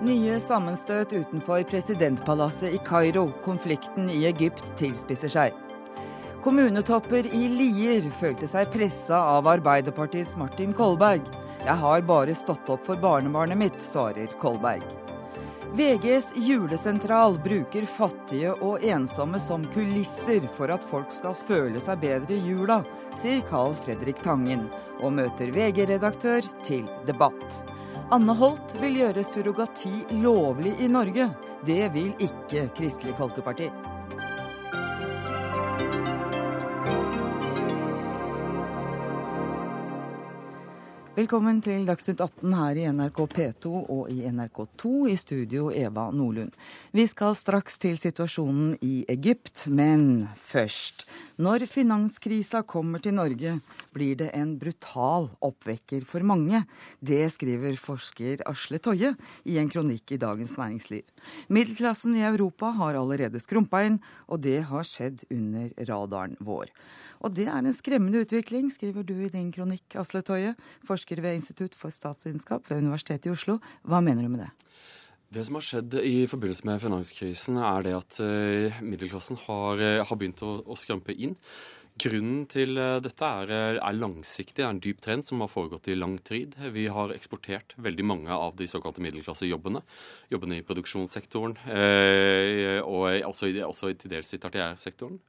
Nye sammenstøt utenfor presidentpalasset i Kairo. Konflikten i Egypt tilspisser seg. Kommunetopper i Lier følte seg pressa av Arbeiderpartiets Martin Kolberg. Jeg har bare stått opp for barnebarnet mitt, svarer Kolberg. VGs julesentral bruker fattige og ensomme som kulisser for at folk skal føle seg bedre i jula, sier Carl Fredrik Tangen, og møter VG-redaktør til debatt. Anne Holt vil gjøre surrogati lovlig i Norge. Det vil ikke Kristelig Folkeparti. Velkommen til Dagsnytt 18 her i NRK P2 og i NRK2 i studio Eva Nordlund. Vi skal straks til situasjonen i Egypt, men først. Når finanskrisa kommer til Norge, blir det en brutal oppvekker for mange. Det skriver forsker Asle Toje i en kronikk i Dagens Næringsliv. Middelklassen i Europa har allerede skrumpa inn, og det har skjedd under radaren vår. Og det er en skremmende utvikling, skriver du i din kronikk, Asle Toje, forsker ved Institutt for statsvitenskap ved Universitetet i Oslo. Hva mener du med det? Det som har skjedd i forbindelse med finanskrisen, er det at uh, middelklassen har, uh, har begynt å, å, skrampe inn. Grunnen til uh, dette er, er, langsiktig, er en dyp trend som har foregått i lang tid. Vi har eksportert veldig mange av de såkalte middelklassejobbene. Jobbene i produksjonssektoren, og også, også til dels i tertiærsektoren.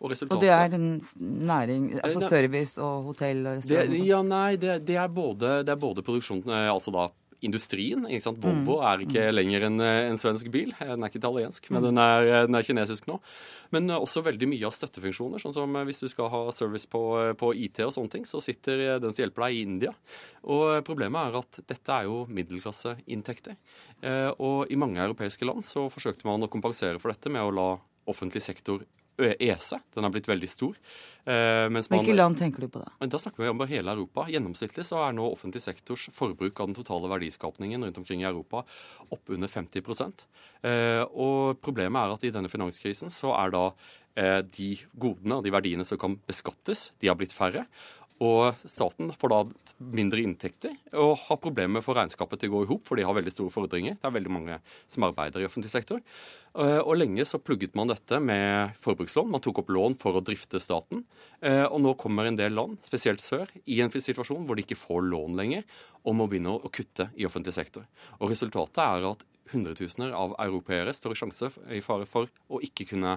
Og, og, det er en næring, altså service og hotell og restaurant? Det, ja, nei, det, det, er både, det er både produksjon, eh, altså da industrien. ikke sant? Volvo mm. er ikke lenger en, eh, en, svensk bil. Den er ikke italiensk, men mm. den er, den er, kinesisk nå. Men også veldig mye av støttefunksjoner. sånn som Hvis du skal ha service på, på IT og sånne ting, så sitter den som hjelper deg, i India. Og Problemet er at dette er jo middelklasseinntekter. Og i mange europeiske land så forsøkte man å kompensere for dette med å la offentlig sektor ESE. Den har blitt veldig stor. Eh, Hvilke land tenker du på da? Da snakker vi om hele Europa. Gjennomsnittlig så er nå offentlig sektors forbruk av den totale verdiskapningen rundt omkring i Europa opp under 50 eh, Og problemet er at i denne finanskrisen så er da eh, de godene og de verdiene som kan beskattes, de har blitt færre. Og staten får da mindre inntekter og har problemer med å få regnskapet til å gå i hop, for de har veldig store fordringer. Det er veldig mange som arbeider i offentlig sektor. Eh, og lenge så plugget man dette med forbrukslån. Man tok opp lån for å drifte staten. Eh, og nå kommer en del land, spesielt sør, i en situasjon hvor de ikke får lån lenger, og må begynne å kutte i offentlig sektor. Og resultatet er at hundretusener av europeere står i sjanse i fare for å ikke kunne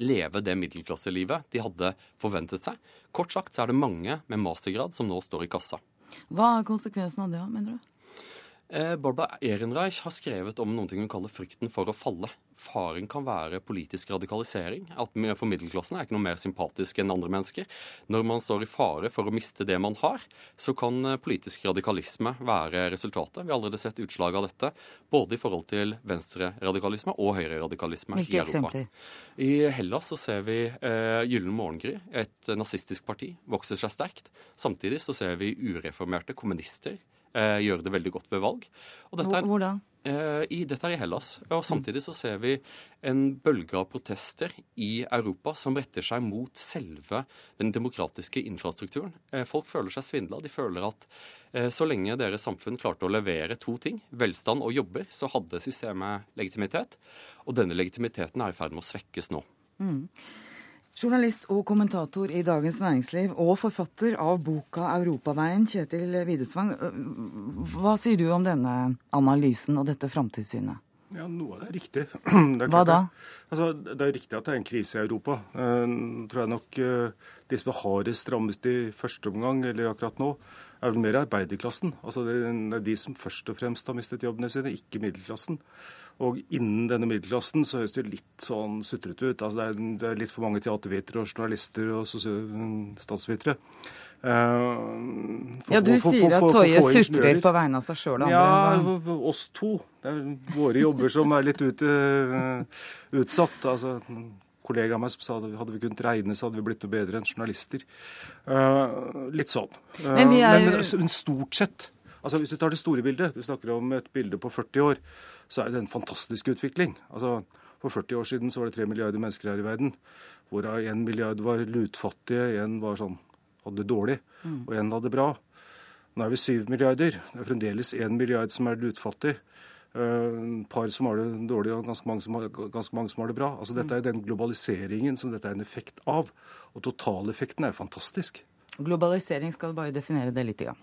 leve det middelklasselivet de hadde forventet seg. Kort sagt så er det mange med mastergrad som nå står i kassa. Hva er konsekvensen av det, mener du? Eh, Barbara Ehrenreich har skrevet om noe hun kaller 'frykten for å falle' faren kan være politisk radikalisering. At for middelklassen er ikke noe mer sympatisk enn andre mennesker. Når man står i fare for å miste det man har, så kan eh, politisk radikalisme være resultatet. Vi har allerede sett utslag av dette, både i forhold til venstreradikalisme og høyreradikalisme i Europa. Eksempler? I Hellas så ser vi eh, Gyllen morgengry, et nazistisk parti, vokser seg sterkt. Samtidig så ser vi ureformerte kommunister eh, gjøre det veldig godt ved valg. Hvordan? Eh, I, dette er i Hellas. Og Samtidig så ser vi en bølge av protester i Europa som retter seg mot selve den demokratiske infrastrukturen. Eh, folk føler seg svindla. De føler at eh, så lenge deres samfunn klarte å levere to ting, velstand og jobber, så hadde systemet legitimitet. Og denne legitimiteten er i ferd med å svekkes nå. Mm. Journalist og kommentator i Dagens Næringsliv og forfatter av boka 'Europaveien', Kjetil Widesvang. Hva sier du om denne analysen og dette framtidssynet? Ja, Noe av det er riktig. Det er Hva da? Altså, det er riktig at det er en krise i Europa. Uh, tror jeg nok uh, De som er hardest rammet i første omgang, eller akkurat nå, er vel mer arbeiderklassen. Altså, det er de som først og fremst har mistet jobbene sine, ikke middelklassen. Og innen denne middelklassen så høres det litt sånn sutrete ut. Altså det, er, det er litt for mange teatervitere og journalister og statsvitere. Uh, ja, du for, sier for, for, at Toje sutrer på vegne av seg sjøl og andre? Ja, oss to. Det er våre jobber som er litt ut, uh, utsatt. Altså, kollega av meg som sa at hadde vi kunnet regne, så hadde vi blitt noe bedre enn journalister. Uh, litt sånn. men, er... men, men, stort sett altså Hvis du tar det store bildet, du snakker om et bilde på 40 år, så er det en fantastisk utvikling. Altså, For 40 år siden så var det 3 milliarder mennesker her i verden, hvorav 1 milliard var lutfattige, 1 var sånn hadde det dårlig, og én hadde det bra. Nå er vi 7 milliarder. Det er fremdeles 1 milliard som er lutfattig. Uh, par som har det dårlig, og ganske mange som har, ganske mange som har det bra. Altså Dette er den globaliseringen som dette er en effekt av. Og totaleffekten er fantastisk. Globalisering, skal du bare definere det litt? Ja.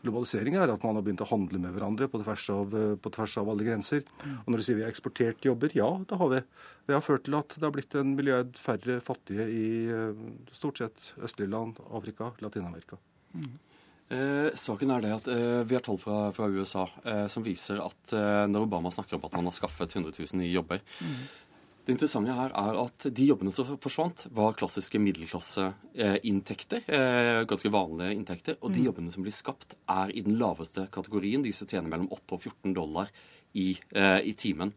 Globalisering er at man har begynt å handle med hverandre på tvers av, eh, på tvers av alle grenser. Og når du sier vi har eksportert jobber, ja, det har vi. Det har ført til at det har blitt en milliard færre fattige i eh, stort sett østlige land, Afrika, Latin-Amerika. Mm. Eh, saken er det at eh, Vi har tall fra, fra USA eh, som viser at eh, når Obama snakker om at han har skaffet 100 000 nye jobber mm. Det interessante her er at de jobbene som forsvant, var klassiske middelklasseinntekter. Eh, ganske vanlige inntekter. Og de mm. jobbene som blir skapt, er i den laveste kategorien. De som tjener mellom 8 og 14 dollar i, eh, i timen.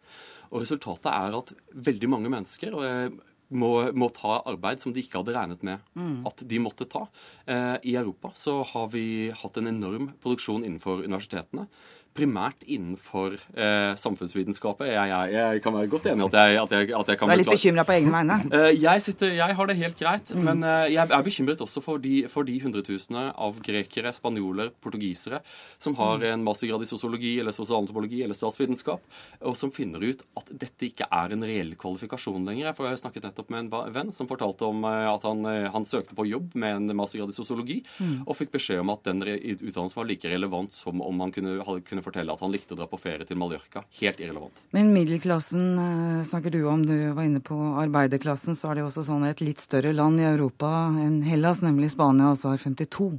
Og resultatet er at veldig mange mennesker eh, må, må, ta arbeid som de ikke hadde regnet med mm. at de måtte ta. Eh, I Europa så har vi hatt en enorm produksjon innenfor universitetene primært innenfor eh, samfunnsvitenskapet. Jeg, jeg, jeg, kan være godt enig i at jeg, at jeg, at jeg kan Du er litt bekymra på egne vegne? Eh, jeg, har det helt greit, mm. men eh, jeg er bekymret også for de, for de hundretusener av grekere, spanjoler, portugisere som har mm. en mastergrad i sosiologi eller sosialantropologi eller statsvitenskap, og som finner ut at dette ikke er en reell kvalifikasjon lenger. For Jeg snakket nettopp med en venn som fortalte om eh, at han, eh, han søkte på jobb med en mastergrad i sosiologi, mm. og fikk beskjed om at den utdannelsen var like relevant som om han kunne, kunne fortelle at han likte å dra på ferie til Mallorca. Helt irrelevant. Men middelklassen eh, snakker du om. Du var inne på arbeiderklassen. Så er det også sånn et litt større land i Europa enn Hellas, nemlig Spania, så har 52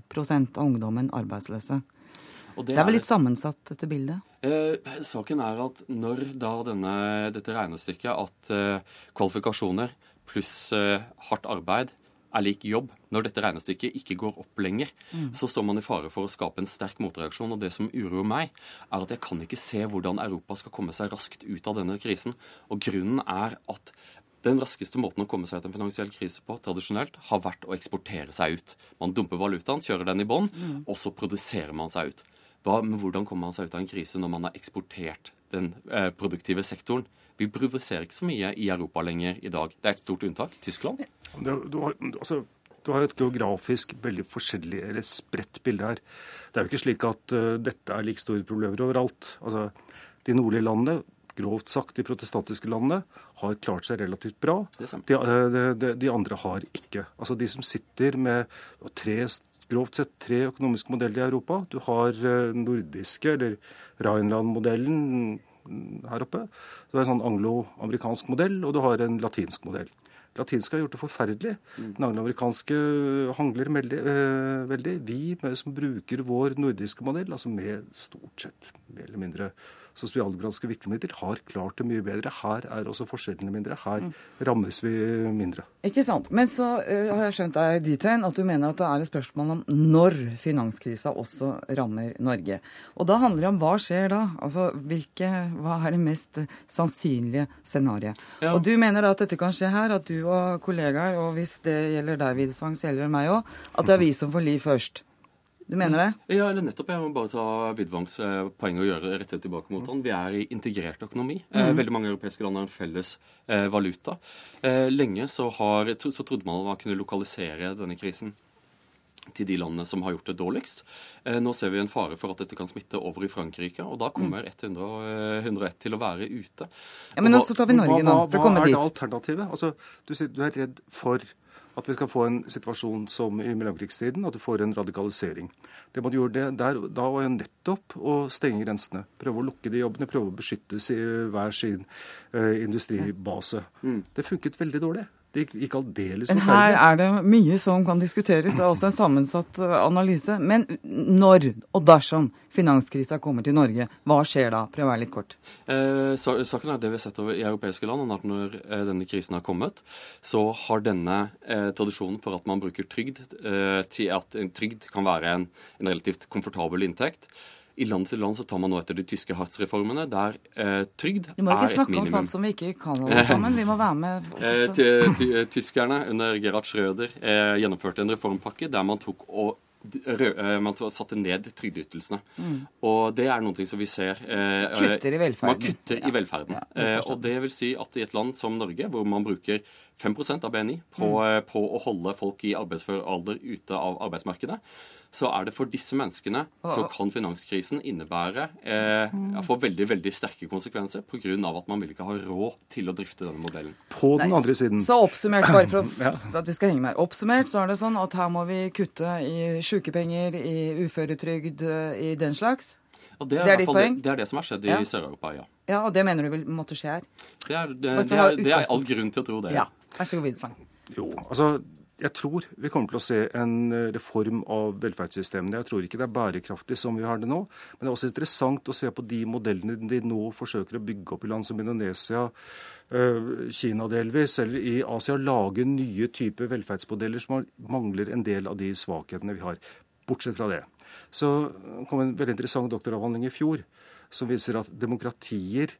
av ungdommen arbeidsløse. Det, det, er vel litt sammensatt, dette bildet? Eh, saken er at når da denne, dette regnestykket at eh, kvalifikasjoner pluss eh, hardt arbeid er lik jobb, når dette regnestykket ikke går opp lenger, mm. så står man i fare for å skape en sterk motreaksjon. Og det som uroer meg, er at jeg kan ikke se hvordan Europa skal komme seg raskt ut av denne krisen. Og grunnen er at den raskeste måten å komme seg ut av en finansiell krise på tradisjonelt har vært å eksportere seg ut. Man dumper valutaen, kjører den i bånn, mm. og så produserer man seg ut. Hva, men hvordan kommer man seg ut av en krise når man har eksportert den eh, produktive sektoren? Vi produserer ikke så mye i Europa lenger i dag. Det er et stort unntak. Tyskland. Det, du, har, altså, du har et geografisk veldig forskjellig, eller spredt bilde her. Det er jo ikke slik at uh, dette er like store problemer overalt. Altså, De nordlige landene, grovt sagt de protestantiske landene, har klart seg relativt bra. De, uh, de, de, andre har ikke. Altså De som sitter med tre grovt sett tre økonomiske modeller i Europa. Du har uh, nordiske, eller Rhineland-modellen her oppe. Du har en sånn anglo-amerikansk modell, og du har en latinsk modell. Latinske har gjort det forferdelig. Mm. Den angloamerikanske hangler veldig, øh, veldig. Vi som bruker vår nordiske modell, altså med stort sett mer eller mindre sosialdemokratiske virkemidler har klart det mye bedre. Her er også forskjellene mindre. Her mm. rammes vi mindre. Ikke sant. Men så uh, har jeg skjønt deg dit hen at du mener at det er et spørsmål om når finanskrisa også rammer Norge. Og da handler det om hva skjer da? Altså hvilke, hva er det mest sannsynlige scenarioet? Ja. Og du mener da at dette kan skje her, at du og kollegaer, og hvis det gjelder deg, Videsvang, så gjelder det meg òg, at det er vi som får liv først. Du mener det? Ja, eller nettopp. Jeg må bare ta Vidvangs eh, poeng og gjøre rettet tilbake mot han. Vi er i integrert økonomi. Mm. veldig mange europeiske land har en felles eh, valuta. lenge så, har, så, trodde man man kunne lokalisere denne krisen til de landene som har gjort det dårligst. nå ser vi en fare for at dette kan smitte over i Frankrike, og da kommer 101 til å være ute. Ja, Men nå så tar vi Norge nå, for å komme dit. Hva er det alternativet? Altså, du, du er redd for at vi skal få en situasjon som i mellomkrigstiden, at du får en radikalisering. Det man gjorde der, Da var jo nettopp å stenge grensene. Prøve å lukke de jobbene, prøve å beskytte hver sin uh, industribase. Mm. Det funket veldig dårlig. Det gikk aldeles Men her er det mye som kan diskuteres. Det er også en sammensatt eh, analyse. Men når og dersom finanskrisa kommer til Norge, hva skjer da? Prøv å være litt kort. Eh, saken er det vi har sett over i europeiske land, at når eh, denne krisen har kommet, så har denne eh, tradisjonen for at man bruker trygd, eh, til at en trygd kan være en, en relativt komfortabel inntekt, i land til land så tar man nå etter de tyske hardsreformene, der eh, trygd er et minimum. Vi må ikke snakke om sånt som vi ikke kan alle sammen. Vi må være med. Eh, tyskerne under Gerhard Schröder eh, gjennomførte en reformpakke der man tok og eh, man satte ned trygdeytelsene. Mm. Og det er noe som vi ser eh, Kutter i velferden. Man kutter ja. i velferden. Ja, eh, og det vil si at i et land som Norge, hvor man bruker 5 av BNI på, mm. på, å holde folk i arbeidsfør alder ute av arbeidsmarkedet, så er det for disse menneskene så kan finanskrisen innebære eh, få veldig veldig sterke konsekvenser pga. at man vil ikke ha råd til å drifte denne modellen. På den andre siden. Så oppsummert, bare for at vi skal henge med. Oppsummert så er det sånn at her må vi kutte i sykepenger, i uføretrygd, i den slags. Og det er, det er ditt poeng? Det, det, er det som har skjedd i Sør-Europa, ja. Ja, Og det mener du vil måtte skje her? Det er, det, det er, det er all grunn til å tro det. Ja. Vær så god, Widsvang. Jo, altså jeg tror vi kommer til å se en eh, reform av velferdssystemene. Jeg tror ikke det er bærekraftig som vi har det nå. Men det er også interessant å se på de modellene de nå forsøker å bygge opp i land som Indonesia, eh, Kina delvis, eller i Asia. Lage nye typer velferdsmodeller som mangler en del av de svakhetene vi har. Bortsett fra det. Så kom en veldig interessant doktoravhandling i fjor som viser at demokratier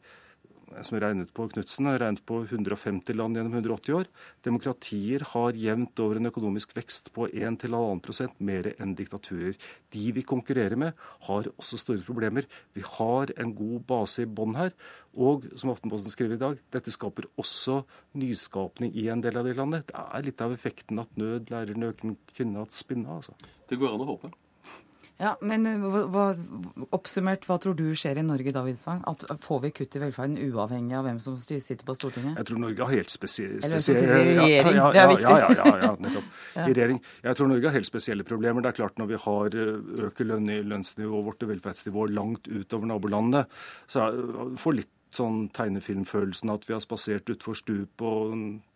som regnet på Knutsen, regnet på 150 land gjennom 180 år. Demokratier har jevnt over en økonomisk vekst på 1-1,5% mer enn diktaturer. De vi konkurrerer med, har også store problemer. Vi har en god base i bånn her. Og som Aftenposten skriver i dag, dette skaper også nyskapning i en del av de landene. Det er litt av effekten at nød lærer nøken kvinne at spinne. altså. Det går an å håpe. Ja, men eh, hva, Oppsummert, hva tror du skjer i Norge da, Widsvang? Får vi kutt i velferden uavhengig av hvem som sitter på Stortinget? Jeg tror Norge har helt spesielle regjering, ja, ja, det er viktig. Ja, ja, ja, nettopp. I regjering. Jeg tror Norge har helt spesielle problemer. Det er klart Når vi har eh, øker lønn i lønnsnivået vårt og velferdsnivået langt utover nabolandene, så får litt sånn tegnefilmfølelsen at vi har spasert utfor stupet og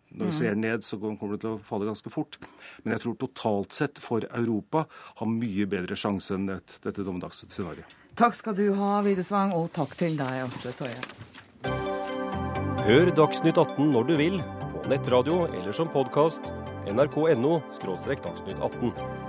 når vi ser ned, så kommer det til å falle ganske fort. Men jeg tror totalt sett for Europa har mye bedre sjanse enn et, dette dommedagsscenarioet. Takk skal du ha, Videsvang, og takk til deg, Asle Toje. Hør Dagsnytt 18 når du vil, på nettradio eller som podkast. nrk.no – dagsnytt 18.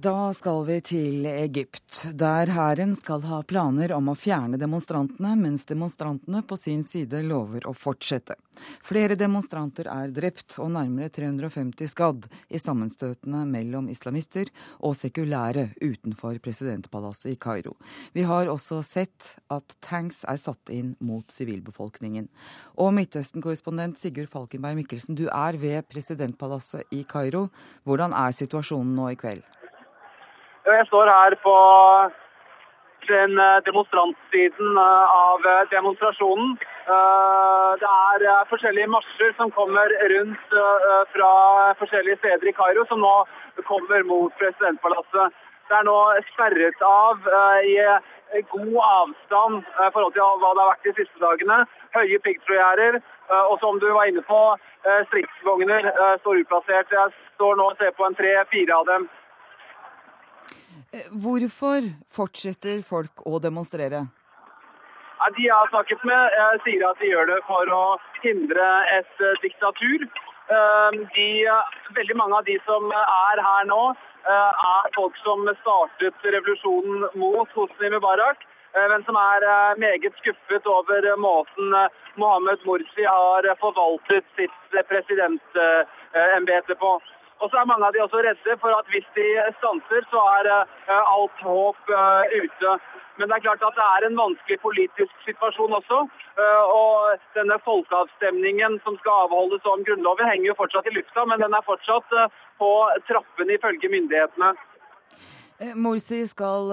Da skal vi til Egypt, der hæren skal ha planer om å fjerne demonstrantene, mens demonstrantene på sin side lover å fortsette. Flere demonstranter er drept og nærmere 350 skadd i sammenstøtene mellom islamister og sekulære utenfor presidentpalasset i Kairo. Vi har også sett at tanks er satt inn mot sivilbefolkningen. Og Midtøsten-korrespondent Sigurd Falkenberg Mikkelsen, du er ved presidentpalasset i Kairo. Hvordan er situasjonen nå i kveld? Jeg står her på den eh, demonstrantsiden eh, av eh, demonstrasjonen. Det er forskjellige marsjer som kommer rundt fra forskjellige steder i Kairo, som nå kommer mot presidentpalasset. Det er nå sperret av i god avstand i forhold til hva det har vært de siste dagene. Høye piggtrådgjerder. Og som du var inne på, stridsvogner står utplassert. Jeg står nå og ser på en tre-fire av dem hvorfor fortsetter folk å demonstrere? De jeg har snakket med, eh, sier at de gjør det for å hindre et uh, diktatur. De, veldig mange av de som er her nå, er folk som startet revolusjonen mot Hosni Mubarak, men som er meget skuffet over måten Mohammed Morsi har forvaltet sitt presidentembete på. Og så er mange av de også redde for at hvis de stanser, så er uh, alt håp uh, ute. Men det er klart at det er en vanskelig politisk situasjon også. Uh, og denne folkeavstemningen som skal avholdes om Grunnloven, henger jo fortsatt i lufta, men den er fortsatt på trappene ifølge myndighetene. Morsi skal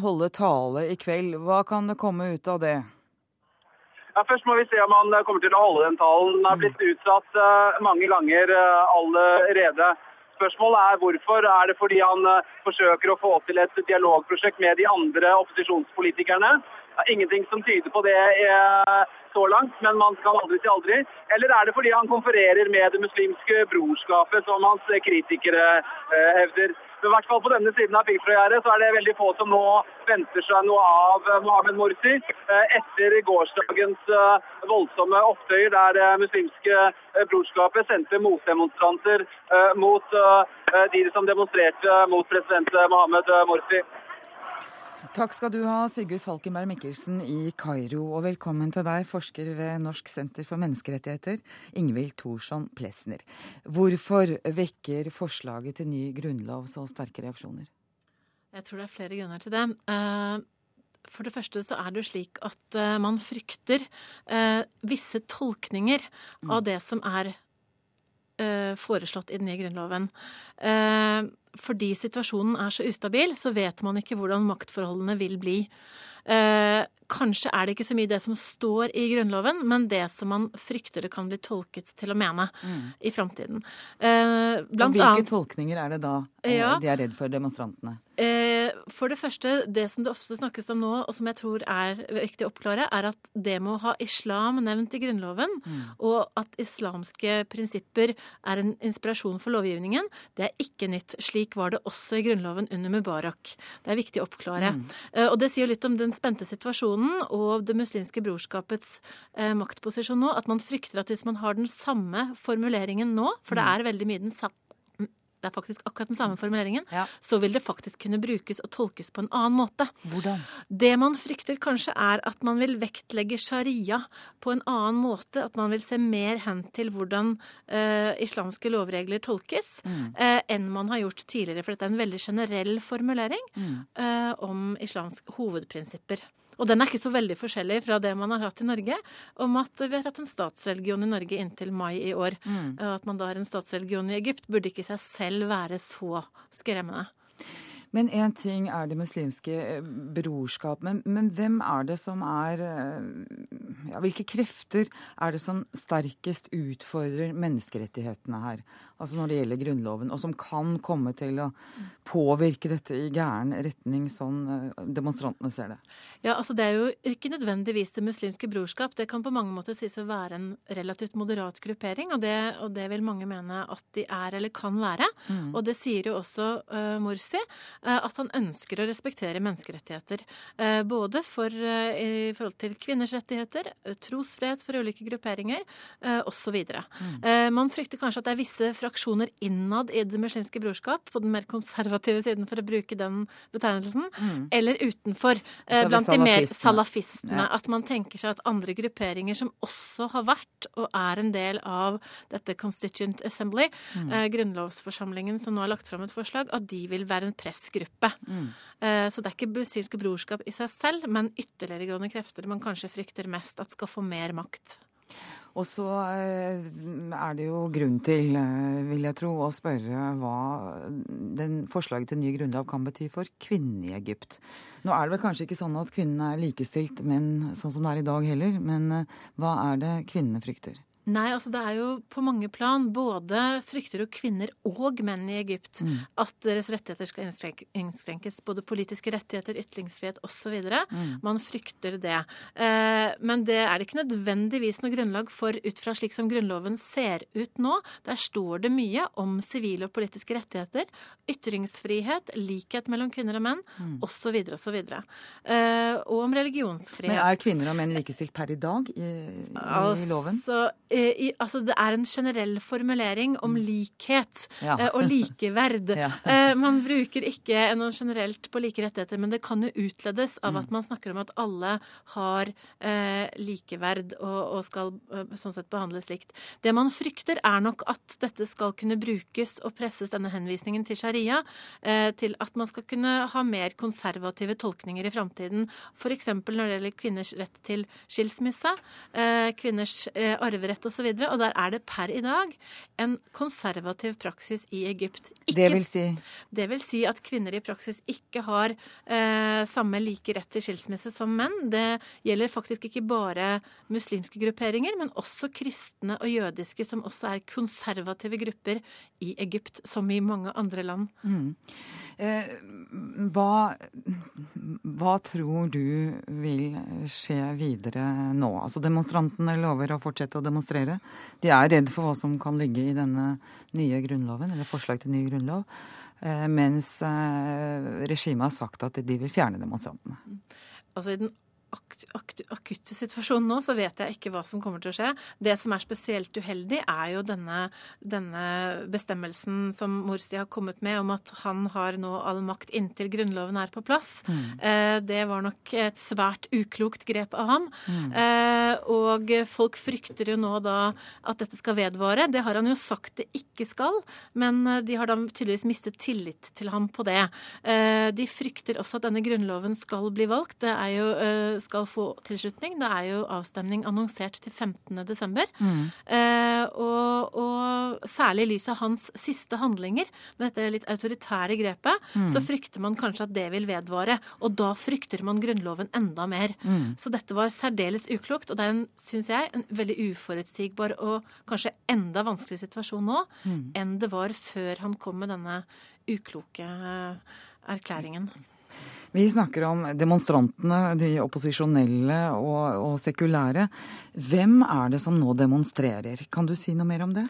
holde tale i kveld. Hva kan det komme ut av det? Ja, først må vi se om han eh, kommer til å holde den talen. Den har blitt utsatt uh, mange ganger uh, allerede. Spørsmålet er hvorfor. Er det fordi han forsøker å få til et dialogprosjekt med de andre opposisjonspolitikerne? Det er ingenting som tyder på det så langt, men man skal aldri si aldri. Eller er det fordi han konfererer med det muslimske brorskapet, som hans kritikere hevder? I hvert fall på denne siden av piggtrådgjerdet så er det veldig få som nå venter seg noe av eh, Mohammed Morsi. Eh, etter gårsdagens eh, voldsomme opptøyer der det muslimske brorskapet sendte motdemonstranter mot de som demonstrerte mot president Mohammed Morsi. Takk skal du ha, Sigurd Falkenberg Mikkelsen i Kairo. Og velkommen til deg, forsker ved Norsk senter for menneskerettigheter, Ingvild Thorsson Plesner. Hvorfor vekker forslaget til ny grunnlov så sterke reaksjoner? Jeg tror det er flere grunner til det. Uh, For det første så er det jo slik at uh, man frykter uh, visse tolkninger mm. av det som er foreslått i den nye grunnloven. fordi situasjonen er så ustabil, så vet man ikke hvordan maktforholdene vil bli. Kanskje er det ikke så mye det som står i Grunnloven, men det som man frykter det kan bli tolket til å mene mm. i framtiden. Eh, hvilke annet, tolkninger er det da ja, de er redd for, demonstrantene? Eh, for det første, det som det ofte snakkes om nå, og som jeg tror er viktig å oppklare, er at det med å ha islam nevnt i Grunnloven, mm. og at islamske prinsipper er en inspirasjon for lovgivningen, det er ikke nytt. Slik var det også i Grunnloven under Mubarak. Det er viktig å oppklare. Mm. Eh, og det sier litt om den spente situasjonen og Det muslimske brorskapets eh, maktposisjon nå, at man frykter at hvis man har den samme formuleringen nå, for det mm. er veldig mye den samme det er faktisk akkurat den samme formuleringen, ja. så vil det faktisk kunne brukes og tolkes på en annen måte. Hvordan? Det man frykter kanskje er at man vil vektlegge sharia på en annen måte. At man vil se mer hen til hvordan uh, islamske lovregler tolkes, mm. uh, enn man har gjort tidligere. For dette er en veldig generell formulering mm. uh, om islamske hovedprinsipper. Og den er ikke så veldig forskjellig fra det man har hatt i Norge, om at vi har hatt en statsreligion i Norge inntil mai i år. Mm. At man da har en statsreligion i Egypt, burde ikke i seg selv være så skremmende. Men én ting er det muslimske eh, brorskap, men, men, hvem er det som er eh, ja, Hvilke krefter er det som sterkest utfordrer menneskerettighetene her? altså når det gjelder Grunnloven, og som kan komme til å påvirke dette i gæren retning, sånn eh, demonstrantene ser det? Ja, altså Det er jo ikke nødvendigvis Det muslimske brorskap. Det kan på mange måter sies å være en relativt moderat gruppering, og det, og det vil mange mene at de er eller kan være. Mm. Og det sier jo også uh, Morsi, at han ønsker å respektere menneskerettigheter. Uh, både for, i forhold til kvinners rettigheter, trosfrihet for ulike grupperinger osv. Mm. man frykter kanskje at det er visse fraksjoner innad i Det muslimske brorskap, på den mer konservative siden, for å bruke den betegnelsen, mm. eller utenfor, eh, blant de mer salafistene. Ja. At man tenker seg at andre grupperinger som også har vært og er en del av dette Constituent Assembly, mm. eh, grunnlovsforsamlingen som nå har lagt fram et forslag, at de vil være en pressgruppe. Mm. Eh, så det er ikke muslimske brorskap i seg selv, men ytterliggående krefter man kanskje frykter mest at skal få mer makt. Og så eh, er det jo grunn til, eh, vil jeg tro, å spørre hva den forslaget til ny grunnlov kan bety for kvinnene i Egypt. Nå er det vel kanskje ikke sånn at kvinnene er likestilt menn sånn som det er i dag heller, men hva er det kvinnene frykter? Nei, altså det er jo på mange plan. Både frykter jo kvinner og menn i Egypt mm. at deres rettigheter skal innskrenkes. Både politiske rettigheter, ytringsfrihet osv. Mm. Man frykter det. Eh, men det er det ikke nødvendigvis noe grunnlag for ut fra slik som Grunnloven ser ut nå. Der står det mye om sivile og politiske rettigheter, ytringsfrihet, likhet mellom kvinner og menn mm. osv. osv. Eh, og om religionsfrihet. Men er kvinner og menn likestilt per i dag i, i altså, loven? Eh, i, altså det er en generell formulering om mm. likhet ja. Eh, og likeverd. ja. Eh, man bruker ikke noe generelt på like rettigheter, men det kan jo utledes av mm. at man snakker om at alle har eh, likeverd og, og skal sånn sett behandles likt. Det man frykter, er nok at dette skal kunne brukes og presses, denne henvisningen til sharia, eh, til at man skal kunne ha mer konservative tolkninger i framtiden. F.eks. når det gjelder kvinners rett til skilsmisse, eh, kvinners arverett osv. Og, og der er det per i dag en konservativ praksis i Egypt. Ikke, det vil si? Det vil si at kvinner i praksis ikke har eh, samme like rett til skilsmisse som menn. Det gjelder faktisk ikke bare muslimske grupperinger, men også kristne og jødiske, som også er konservative grupper i Egypt, som i mange andre land. Mm. Eh, hva, hva, tror du vil skje videre nå? Altså Demonstrantene lover å fortsette å demonstrere. De er redd for hva som kan ligge i denne nye grunnloven, eller forslag til ny grunnlov. Eh, mens eh, regimet har sagt at de vil fjerne demonstrantene. Altså I den akutte situasjonen nå, så vet jeg ikke hva som kommer til å skje. Det som er spesielt uheldig, er jo denne, denne bestemmelsen som Morsi har kommet med om at han har nå all makt inntil Grunnloven er på plass. Mm. Eh, det var nok et svært uklokt grep av ham. Mm. Eh, og folk frykter jo nå da at dette skal vedvare. Det har han jo sagt det ikke skal, men eh, de har da tydeligvis mistet tillit til ham på det. Eh, de frykter også at denne grunnloven skal bli valgt. Det er jo, skal få tilslutning. Det er jo avstemning annonsert til 15.12. Mm. Eh, og, og, særlig i lys av hans siste handlinger, med dette litt autoritære grepet, mm. så frykter man kanskje at det vil vedvare. Og da frykter man Grunnloven enda mer. Mm. Så dette var særdeles uklokt, og det er en, syns jeg, en veldig uforutsigbar og kanskje enda vanskelig situasjon nå mm. enn det var før han kom med denne ukloke eh, erklæringen. Vi snakker om demonstrantene, de opposisjonelle og, og, sekulære. Hvem er det som nå demonstrerer? Kan du si noe mer om det?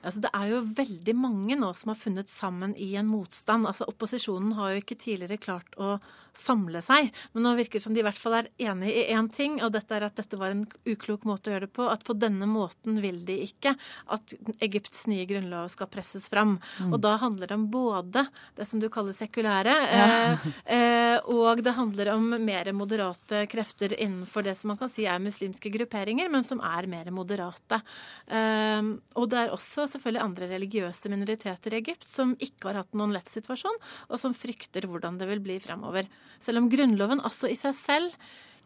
Altså, det er jo veldig mange nå som har funnet sammen i en motstand. Altså, Opposisjonen har jo ikke tidligere klart å samle seg, men nå virker det som de i hvert fall er enig i én ting, og dette er at dette var en uklok måte å gjøre det på. At på denne måten vil de ikke at Egypts nye grunnlov skal presses fram. Mm. Og da handler det om både det som du kaller sekulære, ja. eh, eh, og det handler om mer moderate krefter innenfor det som man kan si er muslimske grupperinger, men som er mer moderate. Eh, og det er også selvfølgelig andre religiøse minoriteter i Egypt som ikke har hatt noen lett situasjon, og som frykter hvordan det vil bli fremover. Selv om Grunnloven også i seg selv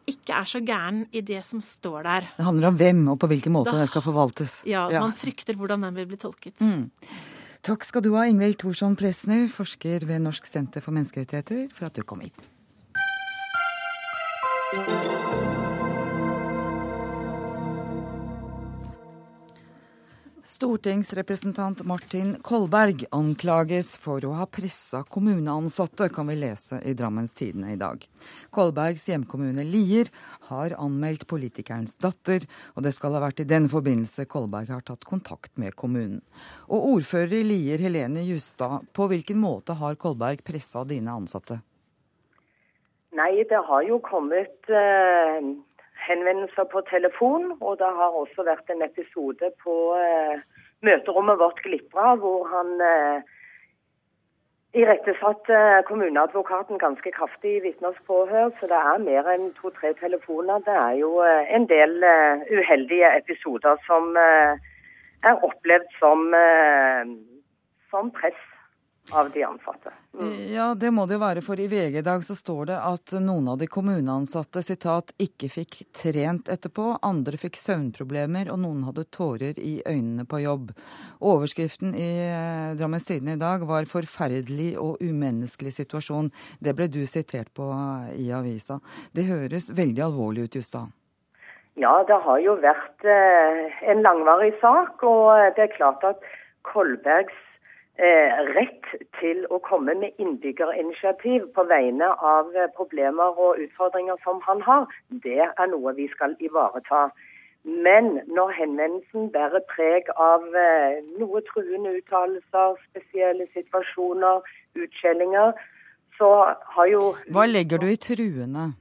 ikke er så gæren i det som står der. Det handler om hvem og på hvilken måte det skal forvaltes. Ja, ja, man frykter hvordan den vil bli tolket. Mm. Takk skal du ha, Ingvild Thorsson Plesner, forsker ved Norsk senter for menneskerettigheter, for at du kom hit. Stortingsrepresentant Martin Kolberg anklages for å ha pressa kommuneansatte, kan vi lese i Drammens Tidende i dag. Kolbergs hjemkommune Lier har anmeldt politikerens datter, og det skal ha vært i den forbindelse Kolberg har tatt kontakt med kommunen. Og ordfører i Lier, Helene Justad, på hvilken måte har Kolberg pressa dine ansatte? Nei, det har jo kommet eh henvendelser på telefon, og det har også vært en episode på eh, møterommet vårt Glitra, hvor han eh, irettesatte eh, kommuneadvokaten ganske kraftig i vitners påhør. Så det er mer enn to-tre telefoner. Det er jo eh, en del uh, uheldige episoder som uh, er opplevd som, uh, som press av de ansatte. Mm. Ja, det må det jo være, for i VG i dag så står det at noen av de kommuneansatte sitat, ikke fikk trent etterpå, andre fikk søvnproblemer, og noen hadde tårer i øynene på jobb. Overskriften i eh, Drammens Tidende i dag var 'forferdelig og umenneskelig situasjon'. Det ble du sitert på i avisa. Det høres veldig alvorlig ut, Justad. Ja, det har jo vært eh, en langvarig sak, og det er klart at Kolbergs Eh, rett til å komme med innbyggerinitiativ på vegne av eh, problemer og utfordringer som han har, det er noe vi skal ivareta. Men når henvendelsen bærer preg av eh, noe truende uttalelser, spesielle situasjoner, utskjellinger, så har jo Hva legger du i truende?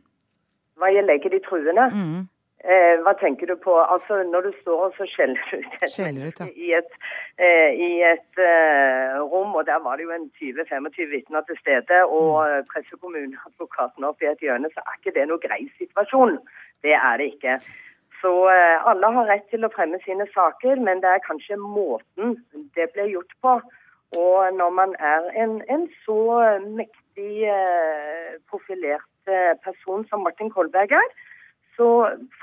Hva jeg legger i truende? Mm. Eh, hva tenker du på? Altså, Når du står og så skjeller ut, skjeller ut ja. i et, eh, i et eh, rom, og der var det jo en 20-25 vitner til stede, og mm. presser kommuneadvokaten opp i et hjørne, så er ikke det noe grei situasjon. Det er det ikke. Så eh, alle har rett til å fremme sine saker, men det er kanskje måten det ble gjort på. Og når man er en, en så mektig eh, profilert eh, person som Martin Kolberg er, så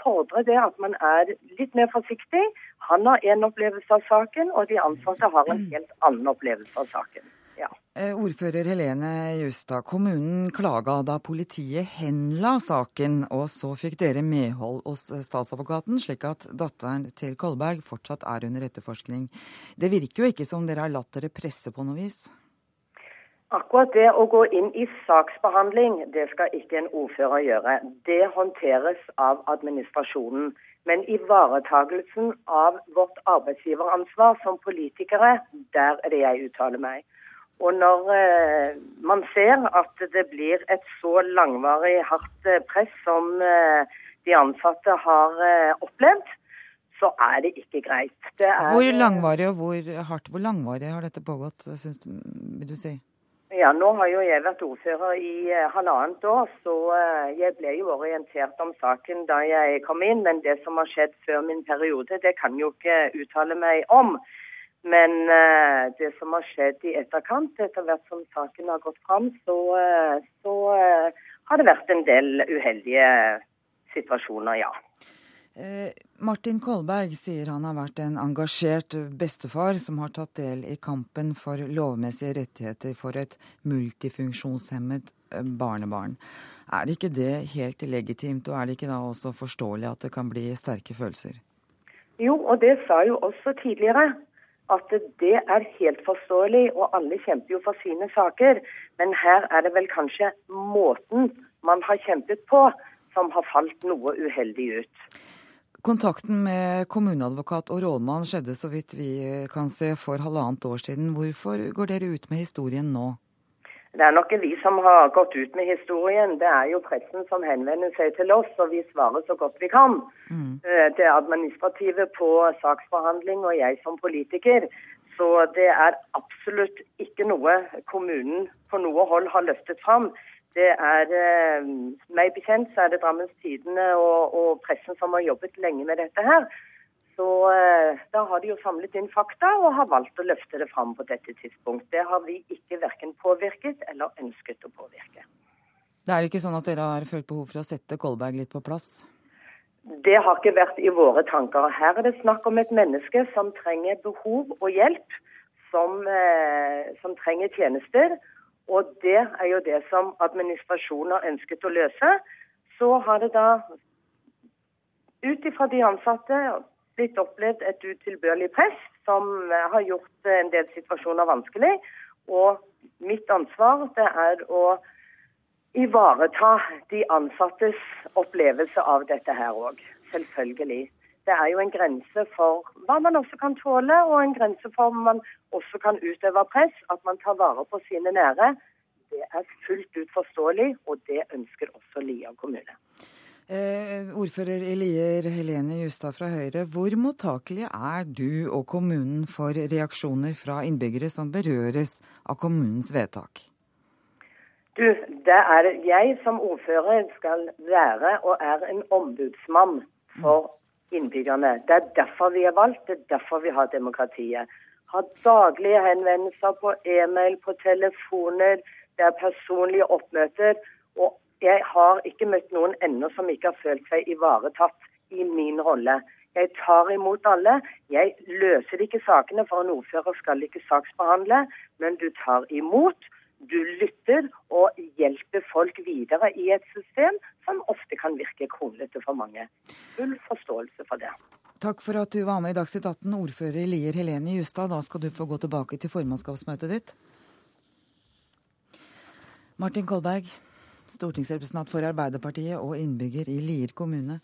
fordrer det at man er litt mer forsiktig. Han har en opplevelse av saken, og de ansatte har en helt annen opplevelse av saken. Ja. Eh, ordfører Helene Justad, kommunen klaga da politiet henla saken, og så fikk dere medhold hos statsadvokaten, slik at datteren til Kolberg fortsatt er under etterforskning. Det virker jo ikke som dere har latt dere presse på noe vis? Akkurat det å gå inn i saksbehandling, det skal ikke en ordfører gjøre. Det håndteres av administrasjonen. Men ivaretagelsen av vårt arbeidsgiveransvar som politikere, der er det jeg uttaler meg. Og når eh, man ser at det blir et så langvarig hardt eh, press som eh, de ansatte har eh, opplevd, så er det ikke greit. Det er, Hvor langvarig og hvor hardt hvor langvarig har dette pågått, syns du, vil du si? Ja, Nå har jo jeg vært ordfører i eh, halvannet år, så eh, jeg ble jo orientert om saken da jeg kom inn. Men det som har skjedd før min periode, det kan jo ikke uttale meg om. Men eh, det som har skjedd i etterkant, etter hvert som saken har gått fram, så, så har det vært en del uheldige situasjoner, ja. Eh, Martin Kolberg sier han har vært en engasjert bestefar som har tatt del i kampen for lovmessige rettigheter for et multifunksjonshemmet eh, barnebarn. Er det ikke det helt legitimt, og er det ikke da også forståelig at det kan bli sterke følelser? Jo, og det sa jo også tidligere. At det er helt forståelig, og alle kjemper jo for sine saker. Men her er det vel kanskje måten man har kjempet på som har falt noe uheldig ut. Kontakten med kommuneadvokat og rådmann skjedde så vidt vi kan se for halvannet år siden. Hvorfor går dere ut med historien nå? Det er nok vi som har gått ut med historien. Det er jo pressen som henvender seg til oss, og vi svarer så godt vi kan. Mm. Det administrative på saksbehandling og jeg som politiker. Så det er absolutt ikke noe kommunen på noe hold har løftet fram. Det er eh, meg bekjent så er det Drammens Tidende og, og, pressen som har jobbet lenge med dette her. Så eh, da har de jo samlet inn fakta og har valgt å løfte det fram på dette tidspunkt. Det har vi ikke verken påvirket eller ønsket å påvirke. Det er ikke sånn at dere har følt behov for å sette Kolberg litt på plass? Det har ikke vært i våre tanker. Her er det snakk om et menneske som trenger behov og hjelp, som, eh, som trenger tjenester. Og det er jo det som administrasjonen har ønsket å løse. Så har det da ut ifra de ansatte blitt opplevd et utilbørlig press som har gjort en del situasjoner vanskelig. Og mitt ansvar det er å ivareta de ansattes opplevelse av dette her òg. Selvfølgelig. Det er jo en grense for hva man også kan tåle, og en grense for hva man også kan utøve press. At man tar vare på sine nære. Det er fullt ut forståelig, og det ønsker også Lier kommune. Eh, ordfører i Lier, Helene Justad fra Høyre. Hvor mottakelig er du og kommunen for reaksjoner fra innbyggere som berøres av kommunens vedtak? Du, det er jeg som ordfører skal være og er en ombudsmann for innbyggerne. Det er derfor vi er valgt, det er derfor vi har demokratiet. Har daglige henvendelser på e-mail, på telefoner, det er personlige oppmøter. Og jeg har ikke møtt noen ennå som ikke har følt seg ivaretatt i min rolle. Jeg tar imot alle. Jeg løser ikke sakene, for en ordfører skal ikke saksbehandle. Men du tar imot, du lytter og hjelper folk videre i et system som ofte kan virke kronglete for mange. Full forståelse for det. Takk for at du var med i Dagsnytt 18, ordfører Lier Helene Justad. Da skal du få gå tilbake til formannskapsmøtet ditt. Martin Kolberg, stortingsrepresentant for Arbeiderpartiet og innbygger i Lier kommune.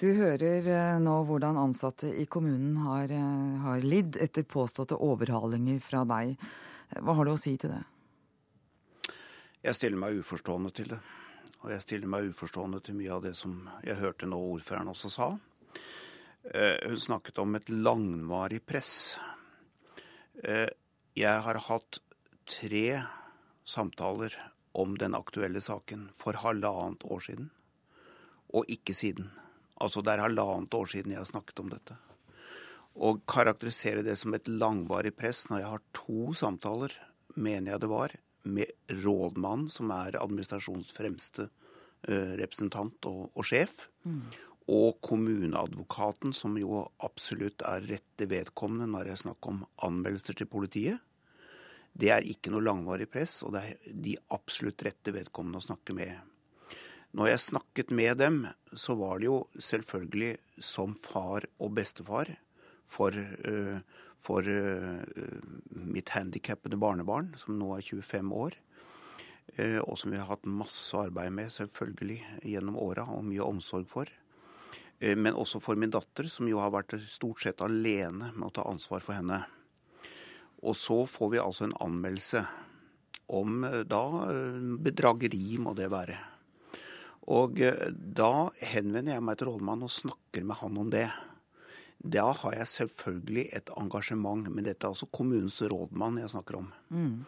Du hører nå hvordan ansatte i kommunen har, har lidd etter påståtte overhalinger fra deg. Hva har du å si til det? Jeg stiller meg uforstående til det. Og jeg stiller meg uforstående til mye av det som jeg hørte nå ordføreren også sa. Hun snakket om et langvarig press. Jeg har hatt tre samtaler om den aktuelle saken for halvannet år siden, og ikke siden. Altså det er halvannet år siden jeg har snakket om dette. Å karakterisere det som et langvarig press når jeg har to samtaler, mener jeg det var, med rådmannen, som er administrasjonens fremste uh, representant og, og sjef, mm. Og kommuneadvokaten, som jo absolutt er rette vedkommende når det er snakk om anmeldelser til politiet. Det er ikke noe langvarig press, og det er de absolutt rette vedkommende å snakke med. Når jeg snakket med dem, så var det jo selvfølgelig som far og bestefar for, uh, for uh, mitt handikappede barnebarn, som nå er 25 år. Uh, og som vi har hatt masse arbeid med, selvfølgelig, gjennom åra, og mye omsorg for. Men også for min datter, som jo har vært stort sett alene med å ta ansvar for henne. Og så får vi altså en anmeldelse om eh, da bedrageri, må det være. Og da henvender jeg meg til rådmannen og snakker med han om det. Da har jeg selvfølgelig et engasjement, men dette er altså kommunens rådmann jeg snakker om. Mm.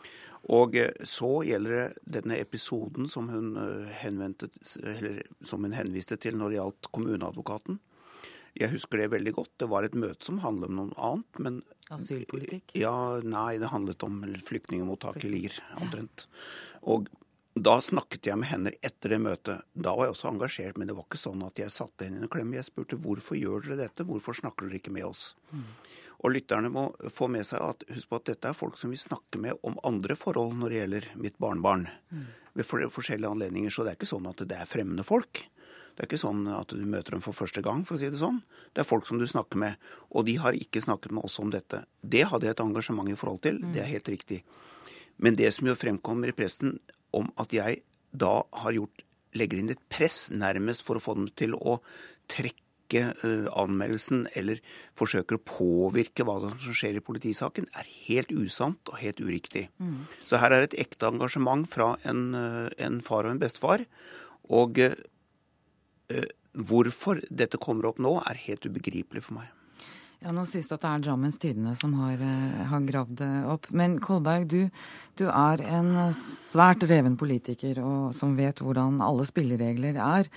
Og så gjelder det denne episoden som hun, som hun henviste til når det gjaldt kommuneadvokaten. Jeg husker det veldig godt. Det var et møte som handlet om noe annet. men... Asylpolitikk? Ja, Nei, det handlet om flyktningmottak i Lier, omtrent. Og da snakket jeg med henne etter det møtet. Da var jeg også engasjert, men det var ikke sånn at jeg satte henne i en klem. Jeg spurte hvorfor gjør dere dette, hvorfor snakker dere ikke med oss? Mm. Og lytterne må få med seg at husk på at dette er folk som vil snakke med om andre forhold når det gjelder mitt barnebarn. Mm. Ved forskjellige anledninger. Så det er ikke sånn at det er fremmede folk. Det er ikke sånn at du møter dem for første gang, for å si det sånn. Det er folk som du snakker med. Og de har ikke snakket med oss om dette. Det hadde jeg et engasjement i forhold til. Det er helt riktig. Men det som jo fremkommer i pressen om at jeg da har gjort legger inn et press nærmest for å få dem til å trekke uh, anmeldelsen eller forsøker å påvirke hva som skjer i politisaken, er helt usant og helt uriktig. Mm. Så her er et ekte engasjement fra en, uh, en far og en bestefar. Og uh, Eh, hvorfor dette kommer opp nå, er helt ubegripelig for meg. Ja, Nå sies det at det er Drammens Tidende som har, eh, har gravd det opp. Men Kolberg, du, du, er en svært reven politiker og som vet hvordan alle spilleregler er.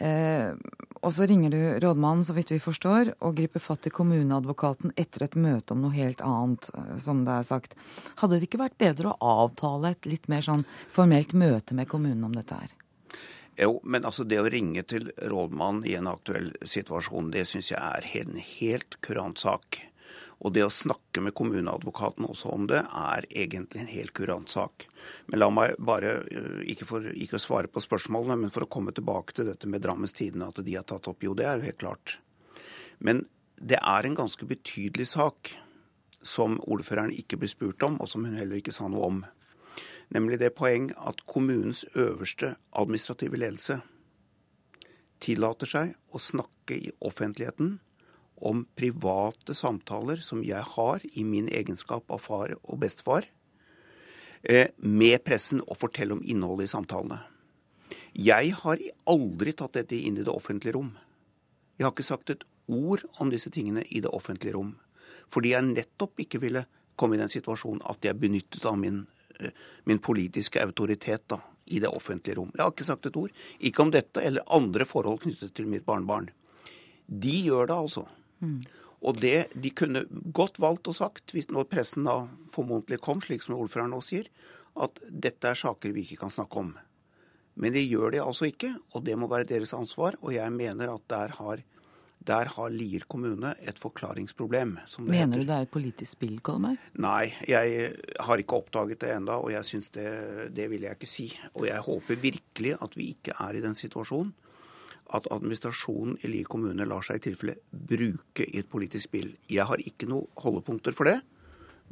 Eh, og så ringer du rådmannen, så vidt vi forstår, og griper fatt i kommuneadvokaten etter et møte om noe helt annet, eh, som det er sagt. Hadde det ikke vært bedre å avtale et litt mer sånn formelt møte med kommunen om dette her? Jo, men altså det å ringe til rådmannen i en aktuell situasjon, det syns jeg er en helt kurant sak. Og det å snakke med kommuneadvokaten også om det, er egentlig en helt kurant sak. Men la meg bare, øh, ikke for ikke å svare på spørsmålene, men for å komme tilbake til dette med Drammens Tidende, at de har tatt opp. Jo, det er jo helt klart. Men det er en ganske betydelig sak som ordføreren ikke ble spurt om, og som hun heller ikke sa noe om nemlig det poeng at kommunens øverste administrative ledelse tillater seg å snakke i offentligheten om private samtaler som jeg har i min egenskap av far og bestefar, eh, med pressen og fortelle om innholdet i samtalene. Jeg har aldri tatt dette inn i det offentlige rom. Jeg har ikke sagt et ord om disse tingene i det offentlige rom. Fordi jeg nettopp ikke ville komme i den situasjonen at jeg benyttet av min min politiske autoritet da, i det offentlige rom. Jeg har ikke sagt et ord. Ikke om dette eller andre forhold knyttet til mitt barnebarn. De gjør det altså. Mm. Og det de kunne godt valgt og sagt, hvis når pressen da formodentlig kom, slik som ordføreren nå sier, at dette er saker vi ikke kan snakke om. Men det gjør de altså ikke, og det må være deres ansvar. Og jeg mener at der har der har Lier kommune et forklaringsproblem. Mener heter. du det er et politisk spill, Kolmar? Nei, jeg har ikke oppdaget det enda, og jeg syns det, det vil jeg ikke si. Og jeg håper virkelig at vi ikke er i den situasjonen at administrasjonen i Lier kommune lar seg i tilfelle bruke i et politisk spill. Jeg har ikke noen holdepunkter for det,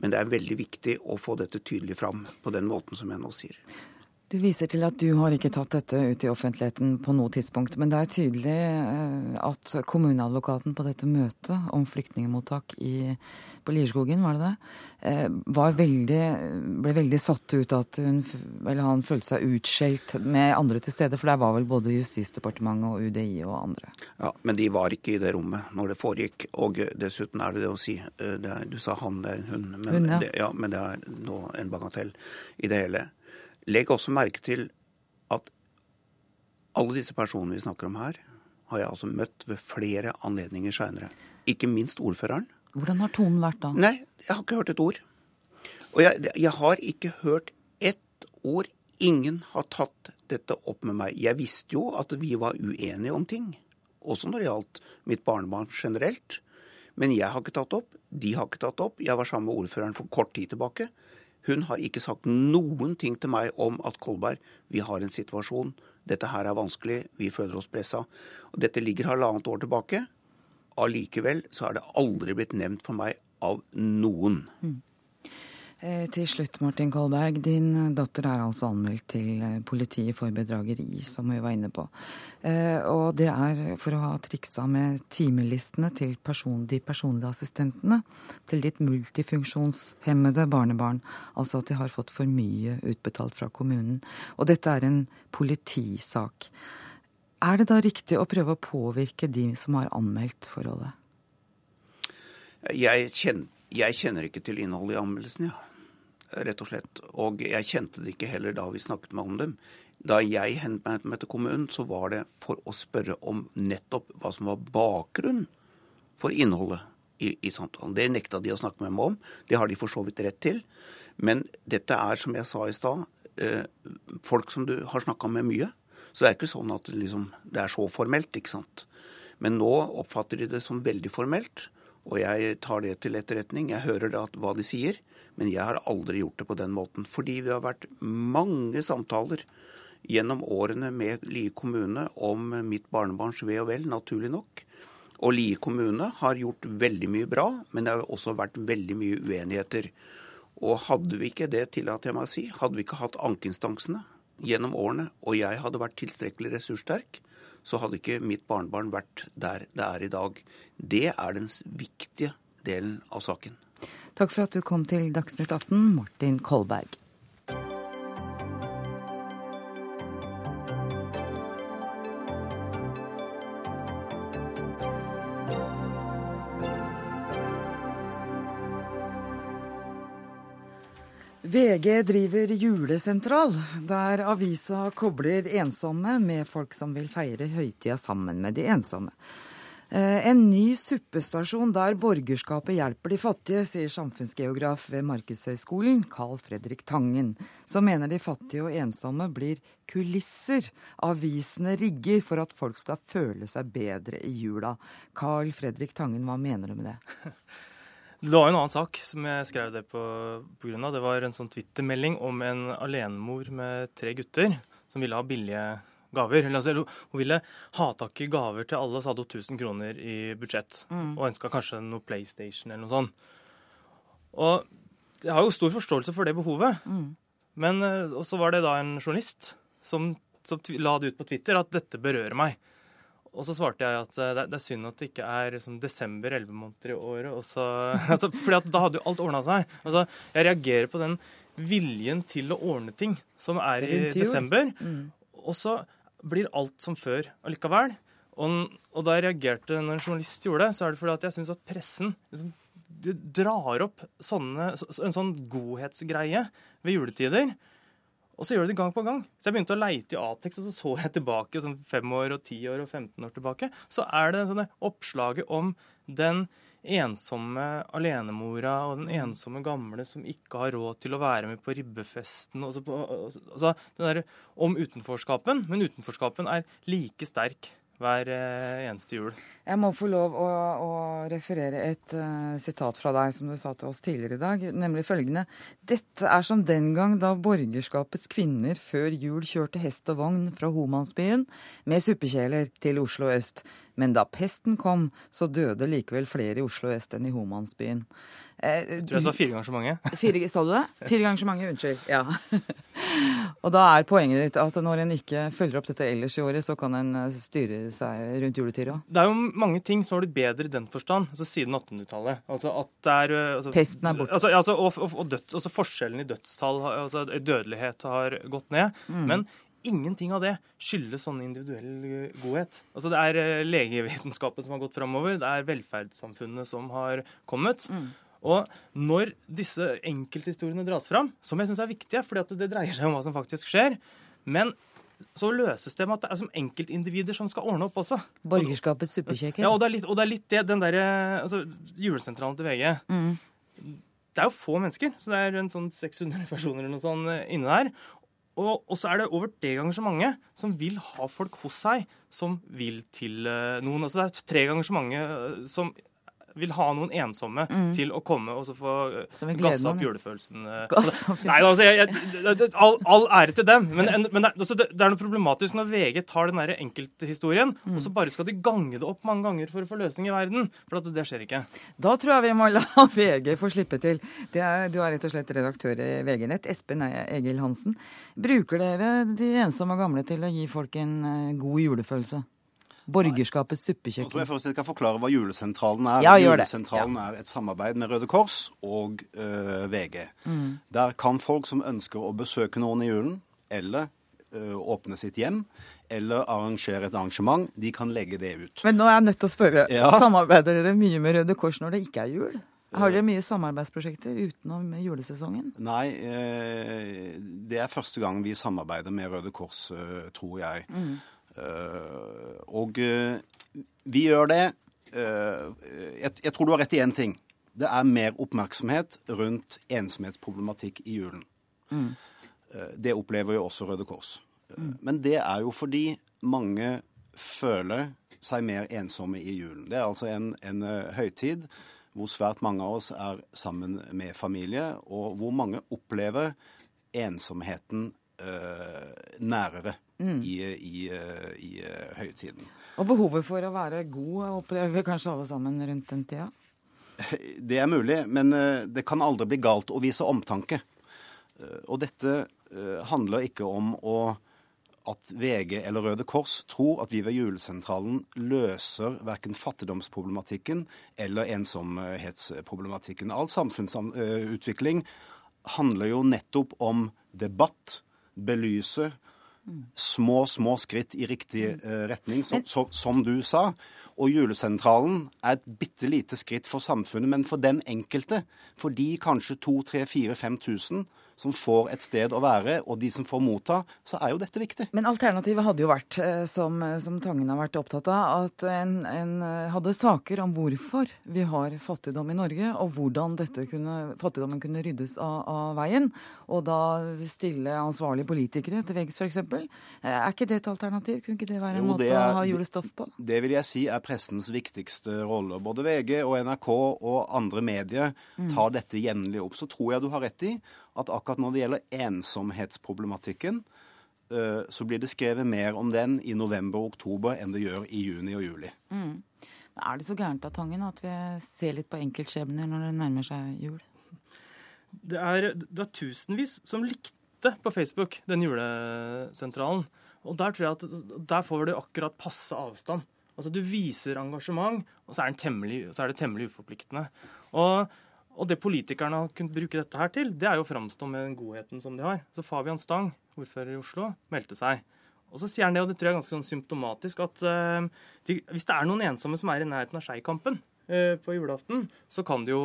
men det er veldig viktig å få dette tydelig fram på den måten som jeg nå sier. Du viser til at du har ikke tatt dette ut i offentligheten på noe tidspunkt, men det er tydelig eh, at kommuneadvokaten på dette møtet om flyktningmottak i, på Lierskogen, var det det, eh, var veldig, ble veldig satt ut at hun, eller han følte seg utskjelt med andre til stede, for der var vel både Justisdepartementet og UDI og andre. Ja, men de var ikke i det rommet når det foregikk. Og dessuten er det det å si eh, det er, Du sa han, det er en hund. Men, hun, ja. Det, ja, men det er nå en bagatell i det hele. Legg også merke til at alle disse personene vi snakker om her, har jeg altså møtt ved flere anledninger seinere. Ikke minst ordføreren. Hvordan har tonen vært da? Nei, jeg har ikke hørt et ord. Og jeg, jeg har ikke hørt ett ord. Ingen har tatt dette opp med meg. Jeg visste jo at vi var uenige om ting, også når det gjaldt mitt barnebarn generelt. Men jeg har ikke tatt opp, de har ikke tatt opp. Jeg var sammen med ordføreren for kort tid tilbake. Hun har ikke sagt noen ting til meg om at Kolberg, vi har en situasjon, dette her er vanskelig, vi føler oss pressa. Dette ligger halvannet år tilbake. Allikevel så er det aldri blitt nevnt for meg av noen. Mm. Eh, til slutt, Martin Kolberg. Din datter er altså anmeldt til eh, politiet for bedrageri, som vi var inne på. Eh, og det er for å ha triksa med timelistene til person, de personlige assistentene til ditt multifunksjonshemmede barnebarn. Altså at de har fått for mye utbetalt fra kommunen. Og dette er en politisak. Er det da riktig å prøve å påvirke de som har anmeldt forholdet? Jeg kjenner, jeg kjenner ikke til innholdet i anmeldelsen, ja rett og slett. Og jeg kjente det ikke heller da vi snakket med om dem. Da jeg henvendte meg til kommunen, så var det for å spørre om nettopp hva som var bakgrunnen for innholdet i, i samtalen. Det nekta de å snakke med meg om. Det har de for så vidt rett til. Men dette er, som jeg sa i stad, eh, folk som du har snakka med mye. Så det er ikke sånn at det, liksom, det er så formelt, ikke sant. Men nå oppfatter de det som veldig formelt, og jeg tar det til etterretning. Jeg hører da hva de sier. Men jeg har aldri gjort det på den måten. Fordi vi har vært mange samtaler gjennom årene med Lie kommune om mitt barnebarns ve og vel, naturlig nok. Og Lie kommune har gjort veldig mye bra, men det har også vært veldig mye uenigheter. Og hadde vi ikke det, tillater jeg meg å si, hadde vi ikke hatt ankeinstansene gjennom årene, og jeg hadde vært tilstrekkelig ressurssterk, så hadde ikke mitt barnebarn vært der det er i dag. Det er den viktige delen av saken. Takk for at du kom til Dagsnytt 18, Martin Kolberg. VG driver julesentral, der avisa kobler ensomme med folk som vil feire høytida sammen med de ensomme. Eh, en ny suppestasjon der borgerskapet hjelper de fattige, sier samfunnsgeograf ved Markedshøgskolen, Carl Fredrik Tangen, som mener de fattige og ensomme blir kulisser avisene rigger for at folk skal føle seg bedre i jula. Carl Fredrik Tangen, hva mener du med det? Det var en annen sak som jeg skrev det på, pga. Det var en sånn Twitter-melding om en alenemor med tre gutter som ville ha billige gaver. Altså, hun ville ha tak i gaver til alle, så hadde hun 1000 kroner i budsjett. Mm. Og ønska kanskje noe PlayStation eller noe sånt. Og jeg har jo stor forståelse for det behovet. Mm. Men eh, så var det da en journalist som, som, la det ut på Twitter at dette berører meg. Og så svarte jeg at eh, det, er synd at det ikke er liksom, desember elleve måneder i året. Så, altså, fordi da hadde jo alt ordna seg. Altså, jeg reagerer på den viljen til å ordne ting som er i desember. Mm. Og så blir alt som før allikevel. Og, og da jeg reagerte når en journalist gjorde det, så er det fordi at jeg syns at pressen liksom, drar opp sånne, en sånn godhetsgreie ved juletider. Og så gjør de det gang på gang. Så jeg begynte å leite i Atex, og så så jeg tilbake sånn fem år og ti år og 15 år tilbake. Så er det sånne oppslaget om den ensomme alenemora og den ensomme gamle som ikke har råd til å være med på ribbefesten. Altså, på, altså der, om utenforskapen. Men utenforskapen er like sterk hver eh, eneste jul. Jeg må få lov å, å referere et uh, sitat fra deg som du sa til oss tidligere i dag, nemlig følgende. Dette er som den gang da borgerskapets kvinner før jul kjørte hest og vogn fra Homansbyen med suppekjeler til Oslo øst. Men da pesten kom, så døde likevel flere i Oslo øst enn i Homansbyen. Eh, tror jeg sa fire ganger så mange. Fire, så du det? Fire ganger så mange, unnskyld. Ja. og da er poenget ditt at når en ikke følger opp dette ellers i året, så kan en eh, styre seg rundt juletida? Det er jo mange ting som har blitt bedre i den forstand, altså siden 1800-tallet. Altså at det er eh, altså, Pesten er borte. Altså, altså, og, og, og døds, altså forskjellen i dødstall, altså dødelighet, har gått ned. Mm. Men ingenting av det skyldes sånn individuell godhet. Altså Det er eh, legevitenskapen som har gått framover, det er velferdssamfunnet som har kommet. Mm. Og når disse enkelthistoriene dras fram, som jeg syns er viktige, fordi det dreier seg om hva som faktisk skjer, men så løses det med at det er som enkeltindivider som skal ordne opp også. Borgerskapets suppekjøkken. Ja, og det er litt, og det, er litt det, den derre altså, Julesentralen til VG. Mm. Det er jo få mennesker, så det er rundt sånn 600 personer eller noe sånt eh, inne der. Og, og, så er det over tre ganger så mange som vil ha folk hos seg, som vil til uh, noen. Altså det er tre ganger så mange uh, som vil ha noen ensomme til å komme og så få eh, gasse opp julefølelsen. eh. Nei, altså, jeg, jeg, all, all ære til dem, men, en- men det, altså, det, er noe problematisk når VG tar den der enkelthistorien, og så bare skal de gange det opp mange ganger for å få løsning i verden. For at det skjer ikke. Da tror jeg vi må la VG få slippe til. Det er, du er rett og slett redaktør i VG-nett, Espen Egil Hansen. Bruker dere de ensomme og gamle til å gi folk en eh, god julefølelse? Borgerskapets Nå tror jeg suppekjøkken. først jeg skal forklare hva julesentralen er. Ja, gjør det. Julesentralen er et samarbeid med Røde Kors og eh, VG. Mm. Der kan folk som ønsker å besøke noen i julen, eller eh, åpne sitt hjem, eller arrangere et arrangement, de kan legge det ut. Men nå er jeg nødt til å spørre, Ja. samarbeider dere mye med Røde Kors når det ikke er jul? Har dere mye samarbeidsprosjekter utenom julesesongen? Nei, eh, det er første gang vi samarbeider med Røde Kors, eh, tror jeg. Eh, og eh, vi gjør det eh, jeg, jeg tror du har rett i én ting. Det er mer oppmerksomhet rundt ensomhetsproblematikk i julen. Mm. det opplever jo også Røde Kors. Mm. Men det er jo fordi mange føler seg mer ensomme i julen. Det er altså en, en eh, høytid hvor svært mange av oss er sammen med familie, og hvor mange opplever ensomheten eh, nærere i, i, eh, i eh, høytiden. Og behovet for å være god opplever kanskje alle sammen rundt den tida? Det er mulig, men eh, det kan aldri bli galt å vise omtanke. Eh, Og dette handler ikke om å at VG eller Røde Kors tror at vi ved julesentralen løser verken fattigdomsproblematikken eller ensomhetsproblematikken. All samfunnsutvikling handler jo nettopp om debatt, belyse, små, små skritt i riktig eh, retning, så, så, som du sa. Og julesentralen er et bitte lite skritt for samfunnet, men for den enkelte, for de kanskje 2000-5000 som får et sted å være, og de som får motta, så er jo dette viktig. Men alternativet hadde jo vært, eh, som, som Tangen har vært opptatt av, at en, en eh, hadde saker om hvorfor vi har fattigdom i Norge, og hvordan dette kunne, fattigdommen kunne ryddes av, av veien. Og da stille ansvarlige politikere til veggs, f.eks. Er ikke det et alternativ? Kunne ikke det være en Jo, måte er- å ha julestoff på? Det vil jeg si er pressens viktigste rolle. Både VG og NRK og andre medier tar dette jevnlig opp. Så tror jeg du har rett i at akkurat når det gjelder ensomhetsproblematikken, eh, så blir det skrevet mer om den i november og oktober enn det gjør i juni og juli. Mm. Er det så gærent av Tangen at vi ser litt på enkeltskjebner når det nærmer seg jul? Det er, det er tusenvis som likte på Facebook den julesentralen. Og der tror jeg at der får du akkurat passe avstand. Altså Du viser engasjement, og så er, den temmelig, så er det temmelig uforpliktende. Og, og det politikerne har kunnet bruke dette her til, det er jo å framstå med den godheten som de har. Så Fabian Stang, ordfører i Oslo, meldte seg. Og så sier han det, og det tror jeg er ganske sånn symptomatisk, at uh, de, hvis det er noen ensomme som er i nærheten av Skeikampen uh, på julaften, så kan det jo,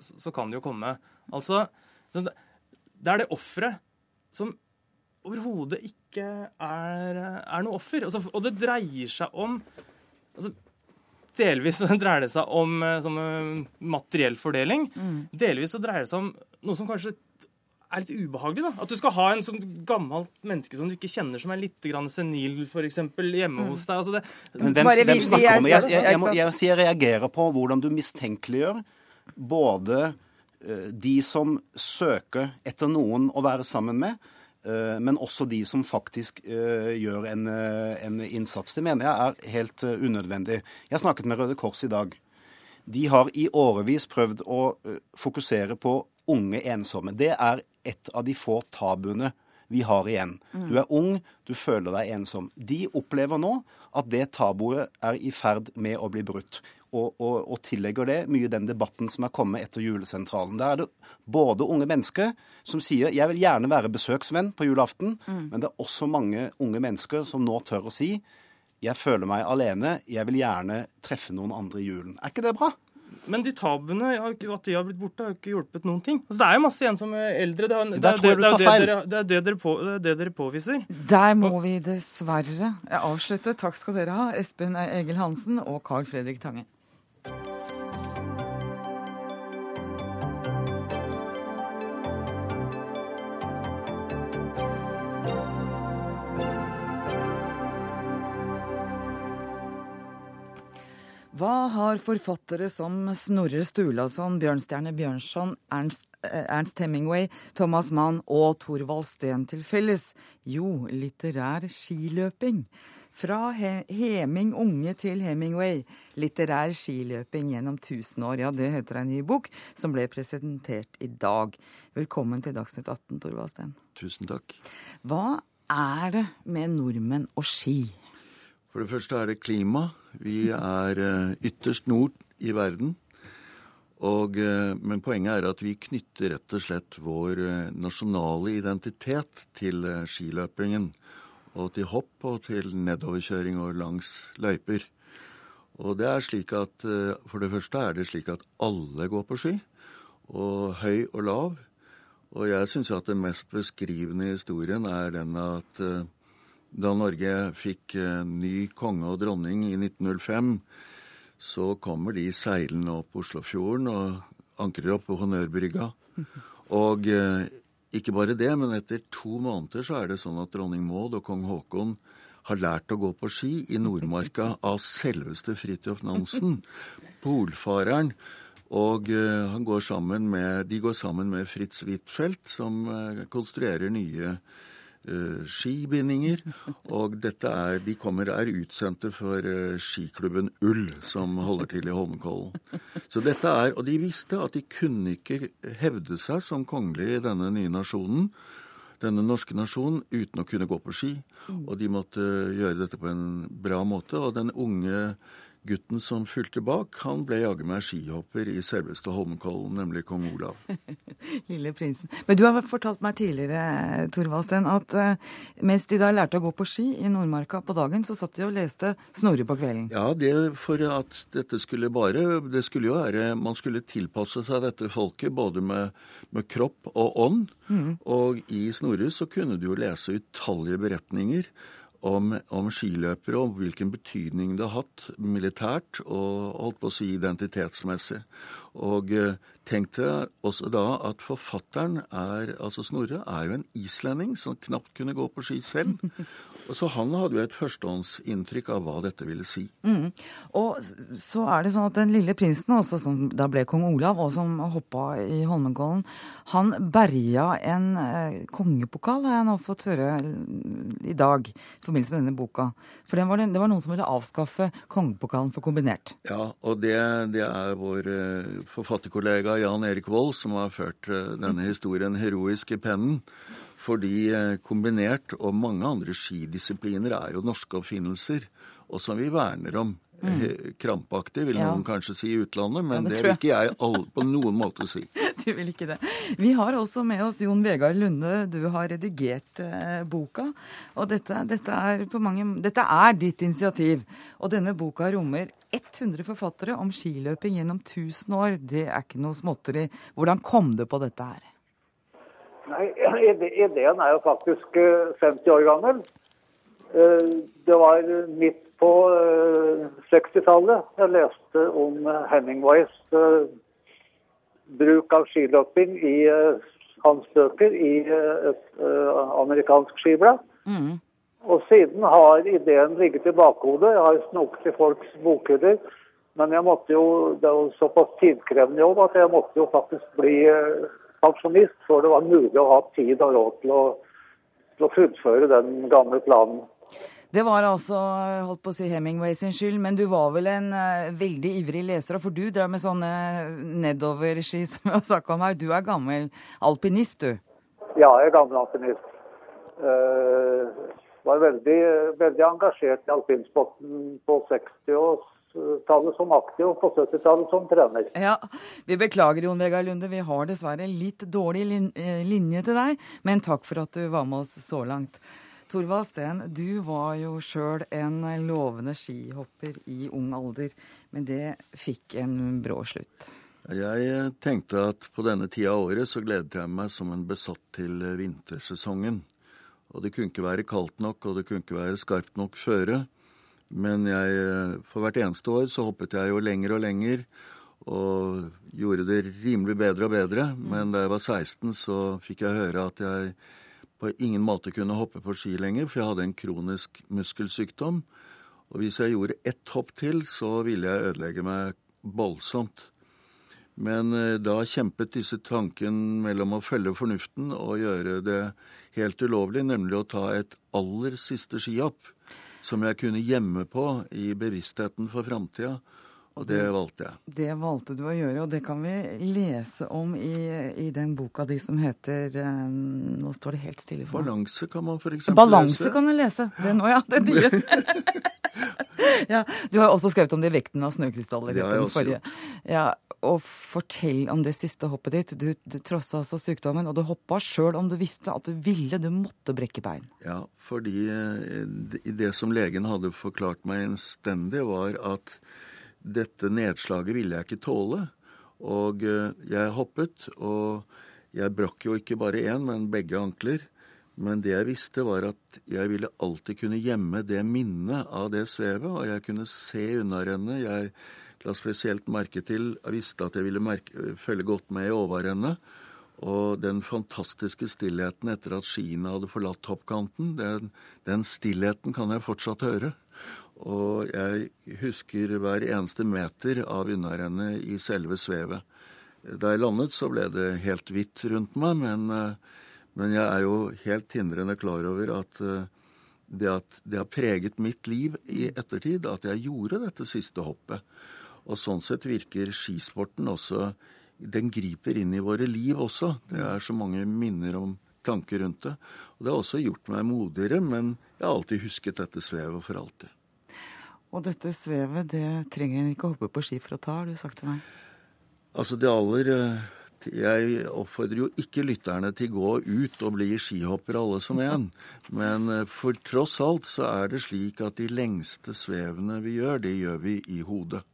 så kan de jo komme. Altså, så det det er det offeret som overhodet ikke er, er noe offer. Altså, og det dreier seg om altså, Delvis så dreier det seg om eh, sånn, eh, materiell fordeling. Delvis så dreier det seg om noe som kanskje er litt ubehagelig. da. At du skal ha en sånn gammelt menneske som du ikke kjenner, som er litt grann senil, f.eks., hjemme hos deg. Altså det, Men hvem, Bare hvem snakker er om det? Jeg, jeg, jeg, må, jeg, jeg reagerer på hvordan du mistenkeliggjør både eh, de som søker etter noen å være sammen med, men også de som faktisk eh, gjør en, eh, en innsats. Det mener jeg er helt eh, unødvendig. Jeg snakket med Røde Kors i dag. De har i årevis prøvd å eh, fokusere på unge ensomme. Det er et av de få tabuene vi har igjen. Du er ung, du føler deg ensom. De opplever nå at det tabuet er i ferd med å bli brutt. Og, og, og tillegger det mye den debatten som er kommet etter julesentralen. Der er det både unge mennesker som sier 'jeg vil gjerne være besøksvenn på julaften', men det er også mange unge mennesker som nå tør å si 'jeg føler meg alene, jeg vil gjerne treffe noen andre i julen'. Er ikke det bra? Men de tabuene, at de har blitt borte, har jo ikke hjulpet noen ting. Altså, det er jo masse ensomme eldre. Det er, det er, det, er det, dere, er det, dere på, det er det dere påviser. Der må vi dessverre avslutte. Takk skal dere ha, Espen Egil Hansen og Carl Fredrik Tange. Hva har forfattere som Snorre Sturlason, Bjørnstjerne Bjørnson, Ernst, eh, Ernst Hemingway, Thomas Mann og Thorvald Steen til felles? Jo, litterær skiløping. Fra He Heming unge til Hemingway. Litterær skiløping gjennom tusen år. Ja, det heter ei ny bok som ble presentert i dag. Velkommen til Dagsnytt 18, Thorvald Steen. Tusen takk. Hva er det med nordmenn og ski? For det første er det klima. Vi er eh, ytterst nord i verden. Og, eh, men poenget er at vi knytter rett og slett vår eh, nasjonale identitet til skiløpingen og til hopp og til nedoverkjøring og langs løyper. Og det er slik at For det første er det slik at alle går på ski. Og høy og lav. Og jeg syns at den mest beskrivende historien er den at da Norge fikk eh, ny konge og dronning i 1905, så kommer de seilende opp Oslofjorden og ankrer opp på Honnørbrygga. Og ikke bare det, men etter to måneder så er det sånn at dronning Maud og kong Haakon har lært å gå på ski i Nordmarka av selveste Fridtjof Nansen, polfareren. Og uh, går med, de går sammen med Fritz Huitfeldt, som konstruerer nye uh, skibindinger. Og dette er, de kommer, er utsendte for uh, skiklubben Ull, som holder til i Holmenkollen. Så dette er, Og de visste at de kunne ikke hevde seg som kongelige i denne nye nasjonen, denne norske nasjonen, uten å kunne gå på ski. Og de måtte gjøre dette på en bra måte. Og den unge Gutten som fulgte bak, han ble jaggu meg skihopper i selveste Holmenkollen, nemlig kong Olav. Lille prinsen. Men du har fortalt meg tidligere, Thorvaldsten, at uh, mens de da lærte å gå på ski i Nordmarka på dagen, så satt de og leste Snorre på kvelden. Ja, det for at dette skulle bare Det skulle jo være Man skulle tilpasse seg dette folket både med, med kropp og ånd. Mm. Og i Snorre så kunne du jo lese utallige beretninger om, om, skiløpere og hvilken betydning det har hatt militært og holdt på å si identitetsmessig. Og tenkte tenk deg også da at forfatteren er, altså Snorre, er jo en islending som knapt kunne gå på ski selv. Så han hadde jo et førstehåndsinntrykk av hva dette ville si. Mm. Og så er det sånn at den lille prinsen, også, som da ble kong Olav, og som hoppa i Holmenkollen, han berga en eh, kongepokal, har jeg nå fått høre i dag, i forbindelse med denne boka. For det var, det, det var noen som ville avskaffe kongepokalen for kombinert. Ja, og det, det er vår eh, forfatterkollega Jan Erik Vold som har ført eh, denne historien heroisk i pennen. Fordi eh, kombinert og mange andre skidisipliner er jo norske oppfinnelser, og som vi verner om. Mm. Krampaktig, vil ja. noen kanskje si i utlandet, men ja, det, det vil ikke jeg all, på noen måte si. Du vil ikke det. Vi har også med oss Jon Vegard Lunde. Du har redigert eh, boka. Og dette, dette, er mange, dette, er ditt initiativ. Og denne boka rommer 100 forfattere om skiløping gjennom 1000 år. Det er ikke noe småtteri. Hvordan kom det på dette her? Nei, Ideen er jo faktisk 50 eh, år gammel. Eh, det var midt på 60-tallet eh, jeg leste om Hemingways bruk av skiløping i hans bøker i et amerikansk skiblad. Mm. Og siden har ideen ligget i bakhodet. Jeg har snoket i folks bokhyller. Men jeg måtte jo, det er jo såpass tidkrevende jobb at jeg måtte jo faktisk bli pensjonist før det var mulig å ha tid og råd til å, til å fullføre den gamle planen. Det var altså holdt på å si Hemingway sin skyld, men du var vel en uh, veldig ivrig leser, for du drev med sånne nedoverski som vi har snakka om her. Du er gammel alpinist, du? Ja, jeg er gammel alpinist. Uh, var veldig, veldig engasjert i alpinsporten på 60- og 70-tallet som aktiv og på 70-tallet som trener. Ja, Vi beklager Jon Vegard Lunde, vi har dessverre litt dårlig lin eh, linje til deg. Men takk for at du var med oss så langt. Torvald Steen, du var jo sjøl en lovende skihopper i ung alder, men det fikk en brå slutt. Jeg tenkte at på denne tida av året så gledet jeg meg som en besatt til vintersesongen. Og det kunne ikke være kaldt nok, og det kunne ikke være skarpt nok føre. Men jeg, for hvert eneste år så hoppet jeg jo lenger og lenger og gjorde det rimelig bedre og bedre. Men da jeg var 16, så fikk jeg høre at jeg på ingen måte kunne hoppe på ski lenger, for jeg hadde en kronisk muskelsykdom. Og hvis jeg gjorde ett hopp til, så ville jeg ødelegge meg voldsomt. Men eh, da kjempet disse tanken mellom å følge fornuften og gjøre det helt ulovlig, nemlig å ta et aller siste skihopp som jeg kunne gjemme på i bevisstheten for framtida. Og det valgte jeg. Det valgte du å gjøre, og det kan vi lese om i, i den boka di som heter um, Nå står det helt stille for meg. Balanse kan man f.eks. lese. Balanse kan du lese. Det nå, ja. Det nye. ja, du har også skrevet om det i vekten av snøkrystaller. Det har jeg også gjort. Ja, og fortell om det siste hoppet ditt. Du, du trossa altså sykdommen, og du hoppa sjøl om du visste at du ville, du måtte brekke bein. Ja, fordi eh, det som legen hadde forklart meg innstendig, var at dette nedslaget ville jeg ikke tåle. Og eh, jeg hoppet, og jeg brakk jo ikke bare én, men begge ankler. Men det jeg visste, var at jeg ville alltid kunne gjemme det minnet av det svevet, og jeg kunne se unnarennet. Jeg la spesielt merke til Jeg visste at jeg ville merke, følge godt med i overrennet. Og den fantastiske stillheten etter at skiene hadde forlatt toppkanten, den, den stillheten kan jeg fortsatt høre. Og jeg husker hver eneste meter av unnarennet i selve svevet. Da jeg landet, så ble det helt hvitt rundt meg, men, eh, men jeg er jo helt hindrende klar over at eh, det, at det har preget mitt liv i ettertid, at jeg gjorde dette siste hoppet. Og sånn sett virker skisporten også Den griper inn i våre liv også. Det er så mange minner om tanker rundt det. Og det har også gjort meg modigere, men jeg har alltid husket dette svevet for alltid. Og dette svevet, det trenger en ikke hoppe på ski for å ta, har du sagt til meg? Altså det aller eh, Jeg oppfordrer jo ikke lytterne til å gå ut og bli skihoppere alle som en. Men eh, for tross alt så er det slik at de lengste svevene vi gjør, det gjør vi i hodet.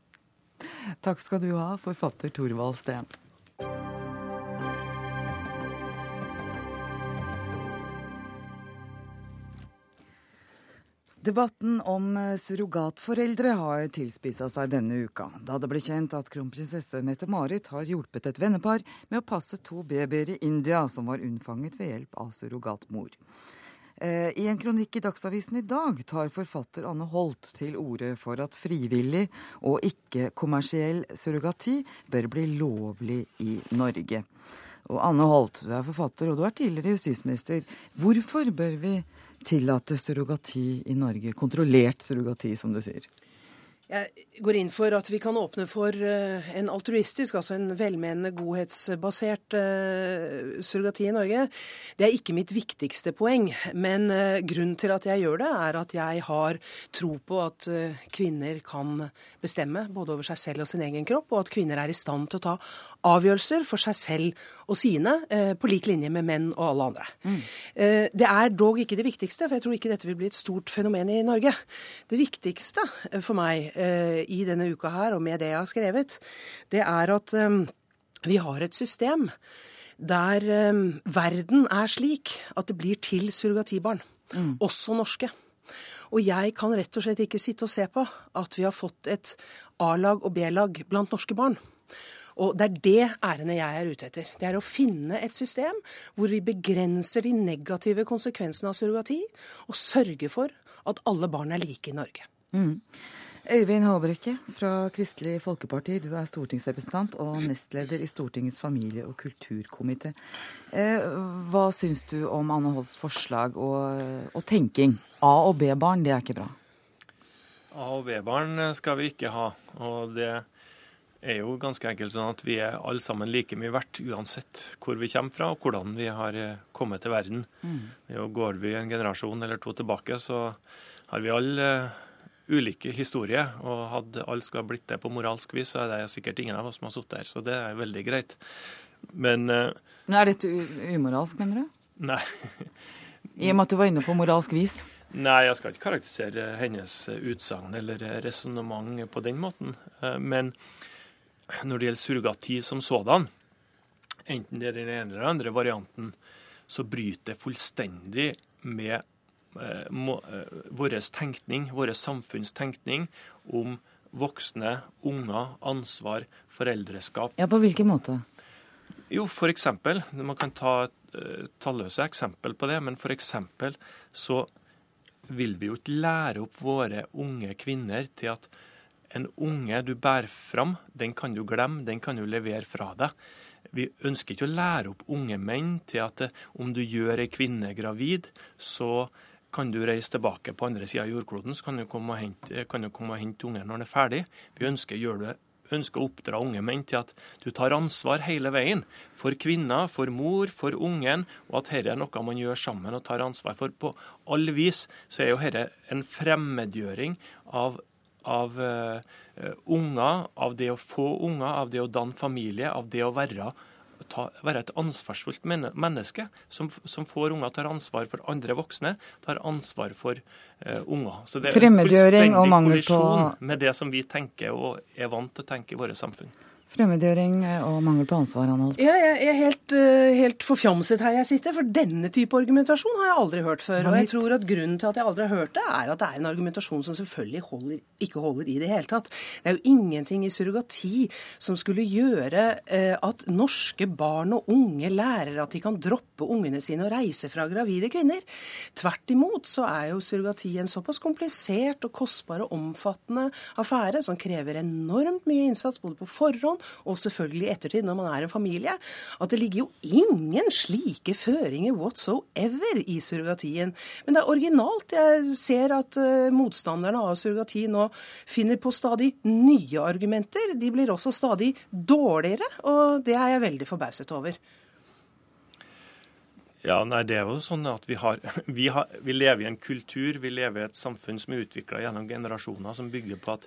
Takk skal du ha, forfatter Thorvald Steen. Debatten om eh, surrogatforeldre har tilspissa seg denne uka, da det ble kjent at kronprinsesse Mette-Marit har hjulpet et vennepar med å passe to babyer i India som var unnfanget ved hjelp av surrogatmor. Eh, I en kronikk i Dagsavisen i dag tar forfatter Anne Holt til orde for at frivillig og ikke-kommersiell surrogati bør bli lovlig i Norge. Og Anne Holt, du er forfatter og du er tidligere justisminister. Hvorfor bør vi tillate surrogati i Norge? Kontrollert surrogati, som du sier. Jeg går inn for at vi kan åpne for eh, en altruistisk, altså en velmenende, godhetsbasert uh, surrogati i Norge. Det er ikke mitt viktigste poeng, men uh, grunnen til at jeg gjør det, er at jeg har tro på at kvinner kan bestemme både over seg selv og sin egen kropp, og at kvinner er i stand til å ta avgjørelser for seg selv og sine, på lik linje med menn og alle andre. Mm. Det er dog ikke det viktigste, for jeg tror ikke dette vil bli et stort fenomen i Norge. Det viktigste for meg Eh, i denne uka her, og med det jeg har skrevet, det er at eh, vi har et system der eh, verden er slik at det blir til surrogatibarn. Mm. Også norske. Og jeg kan rett og slett ikke sitte og se på at vi har fått et A-lag og B-lag blant norske barn. Og det er det ærendet jeg er ute etter. Det er å finne et system hvor vi begrenser de negative konsekvensene av surrogati, og sørger for at alle barn er like i Norge. Mm. Øyvind Håbrekke fra Kristelig Folkeparti, du er stortingsrepresentant og nestleder i Stortingets familie- og kulturkomité. Eh, hva syns du om Anne Holsts forslag og, og tenking? A- og B-barn, det er ikke bra? A- og B-barn skal vi ikke ha. Og det er jo ganske enkelt sånn at vi er alle sammen like mye verdt uansett hvor vi kommer fra og hvordan vi har eh, kommet til verden. Mm. Går vi en generasjon eller to tilbake, så har vi alle ulike historier. Og hadde alle skulle ha blitt det på moralsk vis, så er det sikkert ingen av oss som har sittet her. Så det er veldig greit. Men uh, Er dette umoralsk, mener du? Nei. I og med at du var inne på moralsk vis? Nei, jeg skal ikke karakterisere hennes utsagn eller resonnement på den måten. Eh, men når det gjelder surrogati som sådan, enten det er den ene eller den andre varianten, så bryter det fullstendig med Eh, eh, vår tenkning, vår samfunnstenkning om voksne, unger, ansvar, foreldreskap. Ja, På hvilken måte? Jo, eksempel, Man kan ta uh, talløse eksempel på det, men eksempel så vil vi jo ikke lære opp våre unge kvinner til at en unge du bærer fram, den kan du glemme, den kan du levere fra deg. Vi ønsker ikke å lære opp unge menn til at eh, om du gjør ei kvinne gravid, så kan du reise tilbake på andre sida av jordkloden, så kan du komme og hente, komme hente ungen når den er ferdig. Vi ønsker, du, ønsker å oppdra unge menn til at du tar ansvar hele veien. For kvinner, for mor, for ungen, og at dette er noe man gjør sammen og tar ansvar for. På alle vis så er jo dette en fremmedgjøring av av uh, unger, av det å få unger, av det å danne familie, av det å være ta, være et ansvarsfullt menneske som, som, får unger, tar ansvar for andre voksne, tar ansvar for uh, unger. Så det er en fullstendig kollisjon med det som vi tenker og er vant til å tenke i våre samfunn. Fremmedgjøring og mangel på ansvar, Anholt? Ja, jeg er helt, uh, helt forfjamset her jeg sitter, for denne type argumentasjon har jeg aldri hørt før. Og jeg tror at grunnen til at jeg aldri har hørt det, er at det er en argumentasjon som selvfølgelig holder, ikke holder i det hele tatt. Det er jo ingenting i surrogati som skulle gjøre uh, at norske barn og unge lærer at de kan droppe ungene sine og reise fra gravide kvinner. Tvert imot så er jo surrogati en såpass komplisert og kostbar og omfattende affære som krever enormt mye innsats både på forhånd og selvfølgelig i ettertid når man er en familie, at det ligger jo ingen slike føringer whatsoever i surrogatien. Men det er originalt. Jeg ser at uh, motstanderne av surrogati nå finner på stadig nye argumenter. De blir også stadig dårligere, og det er jeg veldig forbauset over. Ja, nei, det er jo sånn at vi, har, vi, har, vi lever i en kultur, vi lever i et samfunn som er utvikla gjennom generasjoner, som bygger på at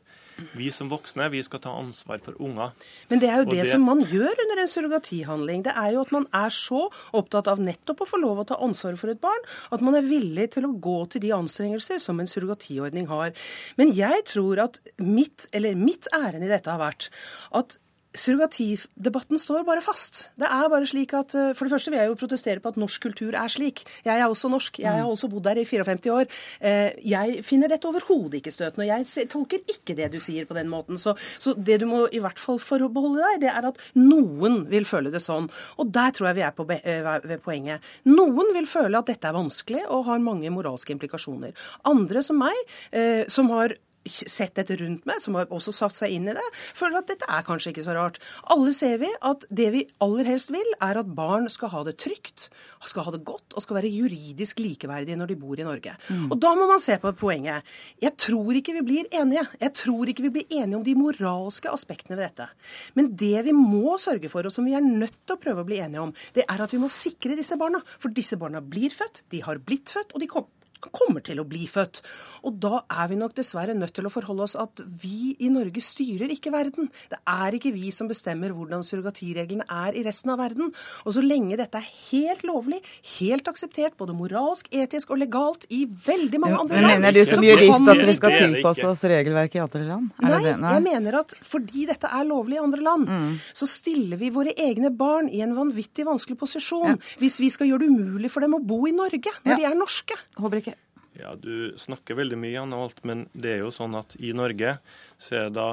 vi som voksne vi skal ta ansvar for unger. Men det er jo det, det, som man gjør under en surrogatihandling. Det er jo at man er så opptatt av nettopp å få lov å ta ansvar for et barn, at man er villig til å gå til de anstrengelser som en surrogatiordning har. Men jeg tror at mitt, eller mitt ærend i dette har vært at surrogatidebatten står bare fast. Det er bare slik at, eh, For det første vil jeg jo protestere på at norsk kultur er slik. Jeg er også norsk. Jeg har også bodd der i 54 år. Eh, jeg finner dette overhodet ikke støtende. Og jeg tolker ikke det du sier på den måten. Så, så det du må i hvert fall forbeholde deg, det er at noen vil føle det sånn. Og der tror jeg vi er på eh, ved poenget. Noen vil føle at dette er vanskelig og har mange moralske implikasjoner. Andre som meg, som har sett dette rundt meg, som har også satt seg inn i det, føler at dette er kanskje ikke så rart. Alle ser vi at det vi aller helst vil, er at barn skal ha det trygt, skal ha det godt og skal være juridisk likeverdige når de bor i Norge. Mm. Og da må man se på poenget. Jeg tror ikke vi blir enige. Jeg tror ikke vi blir enige om de moralske aspektene ved dette. Men det vi må sørge for, og som vi er nødt til å prøve å bli enige om, det er at vi må sikre disse barna. For disse barna blir født, de har blitt født, og de kommer kommer til å bli født. Og da er vi nok dessverre nødt til å forholde oss at vi i Norge styrer ikke verden. Det er ikke vi som bestemmer hvordan surrogatireglene er i resten av verden. Og så lenge dette er helt lovlig, helt akseptert, både moralsk, etisk og legalt i veldig mange andre land Mener du som jurist at vi skal tilpasse oss regelverket i andre land? Nei, Nei, jeg mener at fordi dette er lovlig i andre land, mm. så stiller vi våre egne barn i en vanvittig vanskelig posisjon ja. hvis vi skal gjøre det umulig for dem å bo i Norge når ja. de er norske. Håper ikke. Ja, Du snakker veldig mye, Anne Holt, men det er jo sånn at i Norge så er det da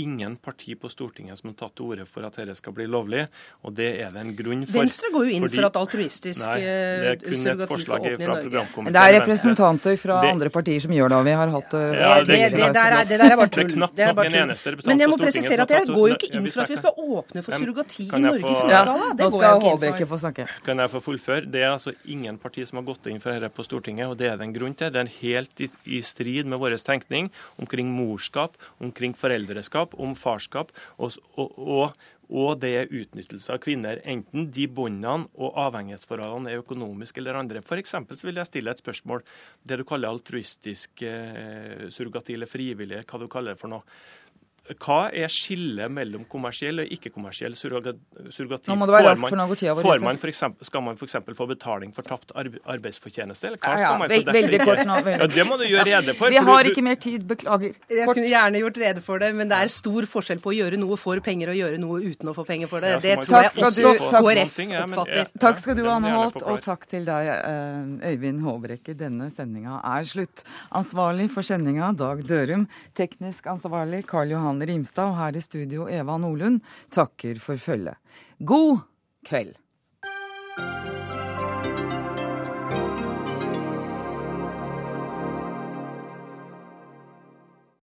ingen parti på Stortinget som har tatt til orde for at dette skal bli lovlig. og det er det en grunn for. Venstre går jo inn fordi, for at altruistisk nei, det er kun et forslag fra Men Det er representanter fra det, andre partier som gjør det, og vi har hatt eh, ja, det, det, der er, det der er bare tull. Det er bare tull. Men jeg må presisere at jeg går jo ikke inn for at vi skal åpne for surrogati i Norge i fullskala. Ja, går skal ikke få snakke. Kan jeg få fullføre? Det er altså ingen parti som har gått inn for dette på Stortinget, og det er det en grunn til. Det er helt i, i strid med vår tenkning omkring morskap, omkring foreldreskap, om farskap og, og, og, det er utnyttelse av kvinner. Enten de båndene og avhengighetsforholdene er økonomiske eller andre. F.eks. så vil jeg stille et spørsmål. Det du kaller altruistisk eh, surrogati eller frivillig, hva du kaller det for noe. Hva er skillet mellom kommersiell og ikke-kommersiell surrogati? Nå må det være raskt, for nå går får man for eksempel, Skal man f.eks. få betaling for tapt arbeidsfortjeneste? Eller hva ja, ja, veld, veldig kort nå. Veldig. Ja, det må du gjøre rede for. Vi har ikke mer tid, beklager. Jeg skulle gjerne gjort rede for det, men det er stor forskjell på å gjøre noe for penger og gjøre noe uten å få penger for det. Det tror jeg også KrF oppfatter. Takk skal du, Anne Holt, og takk til deg, eh, Øyvind Håbrekke. Denne sendinga er slutt. Ansvarlig for sendinga, Dag Dørum. Teknisk ansvarlig, Karl Johan Johan Rimstad, og her i studio Eva Nordlund takker for følget. God kveld!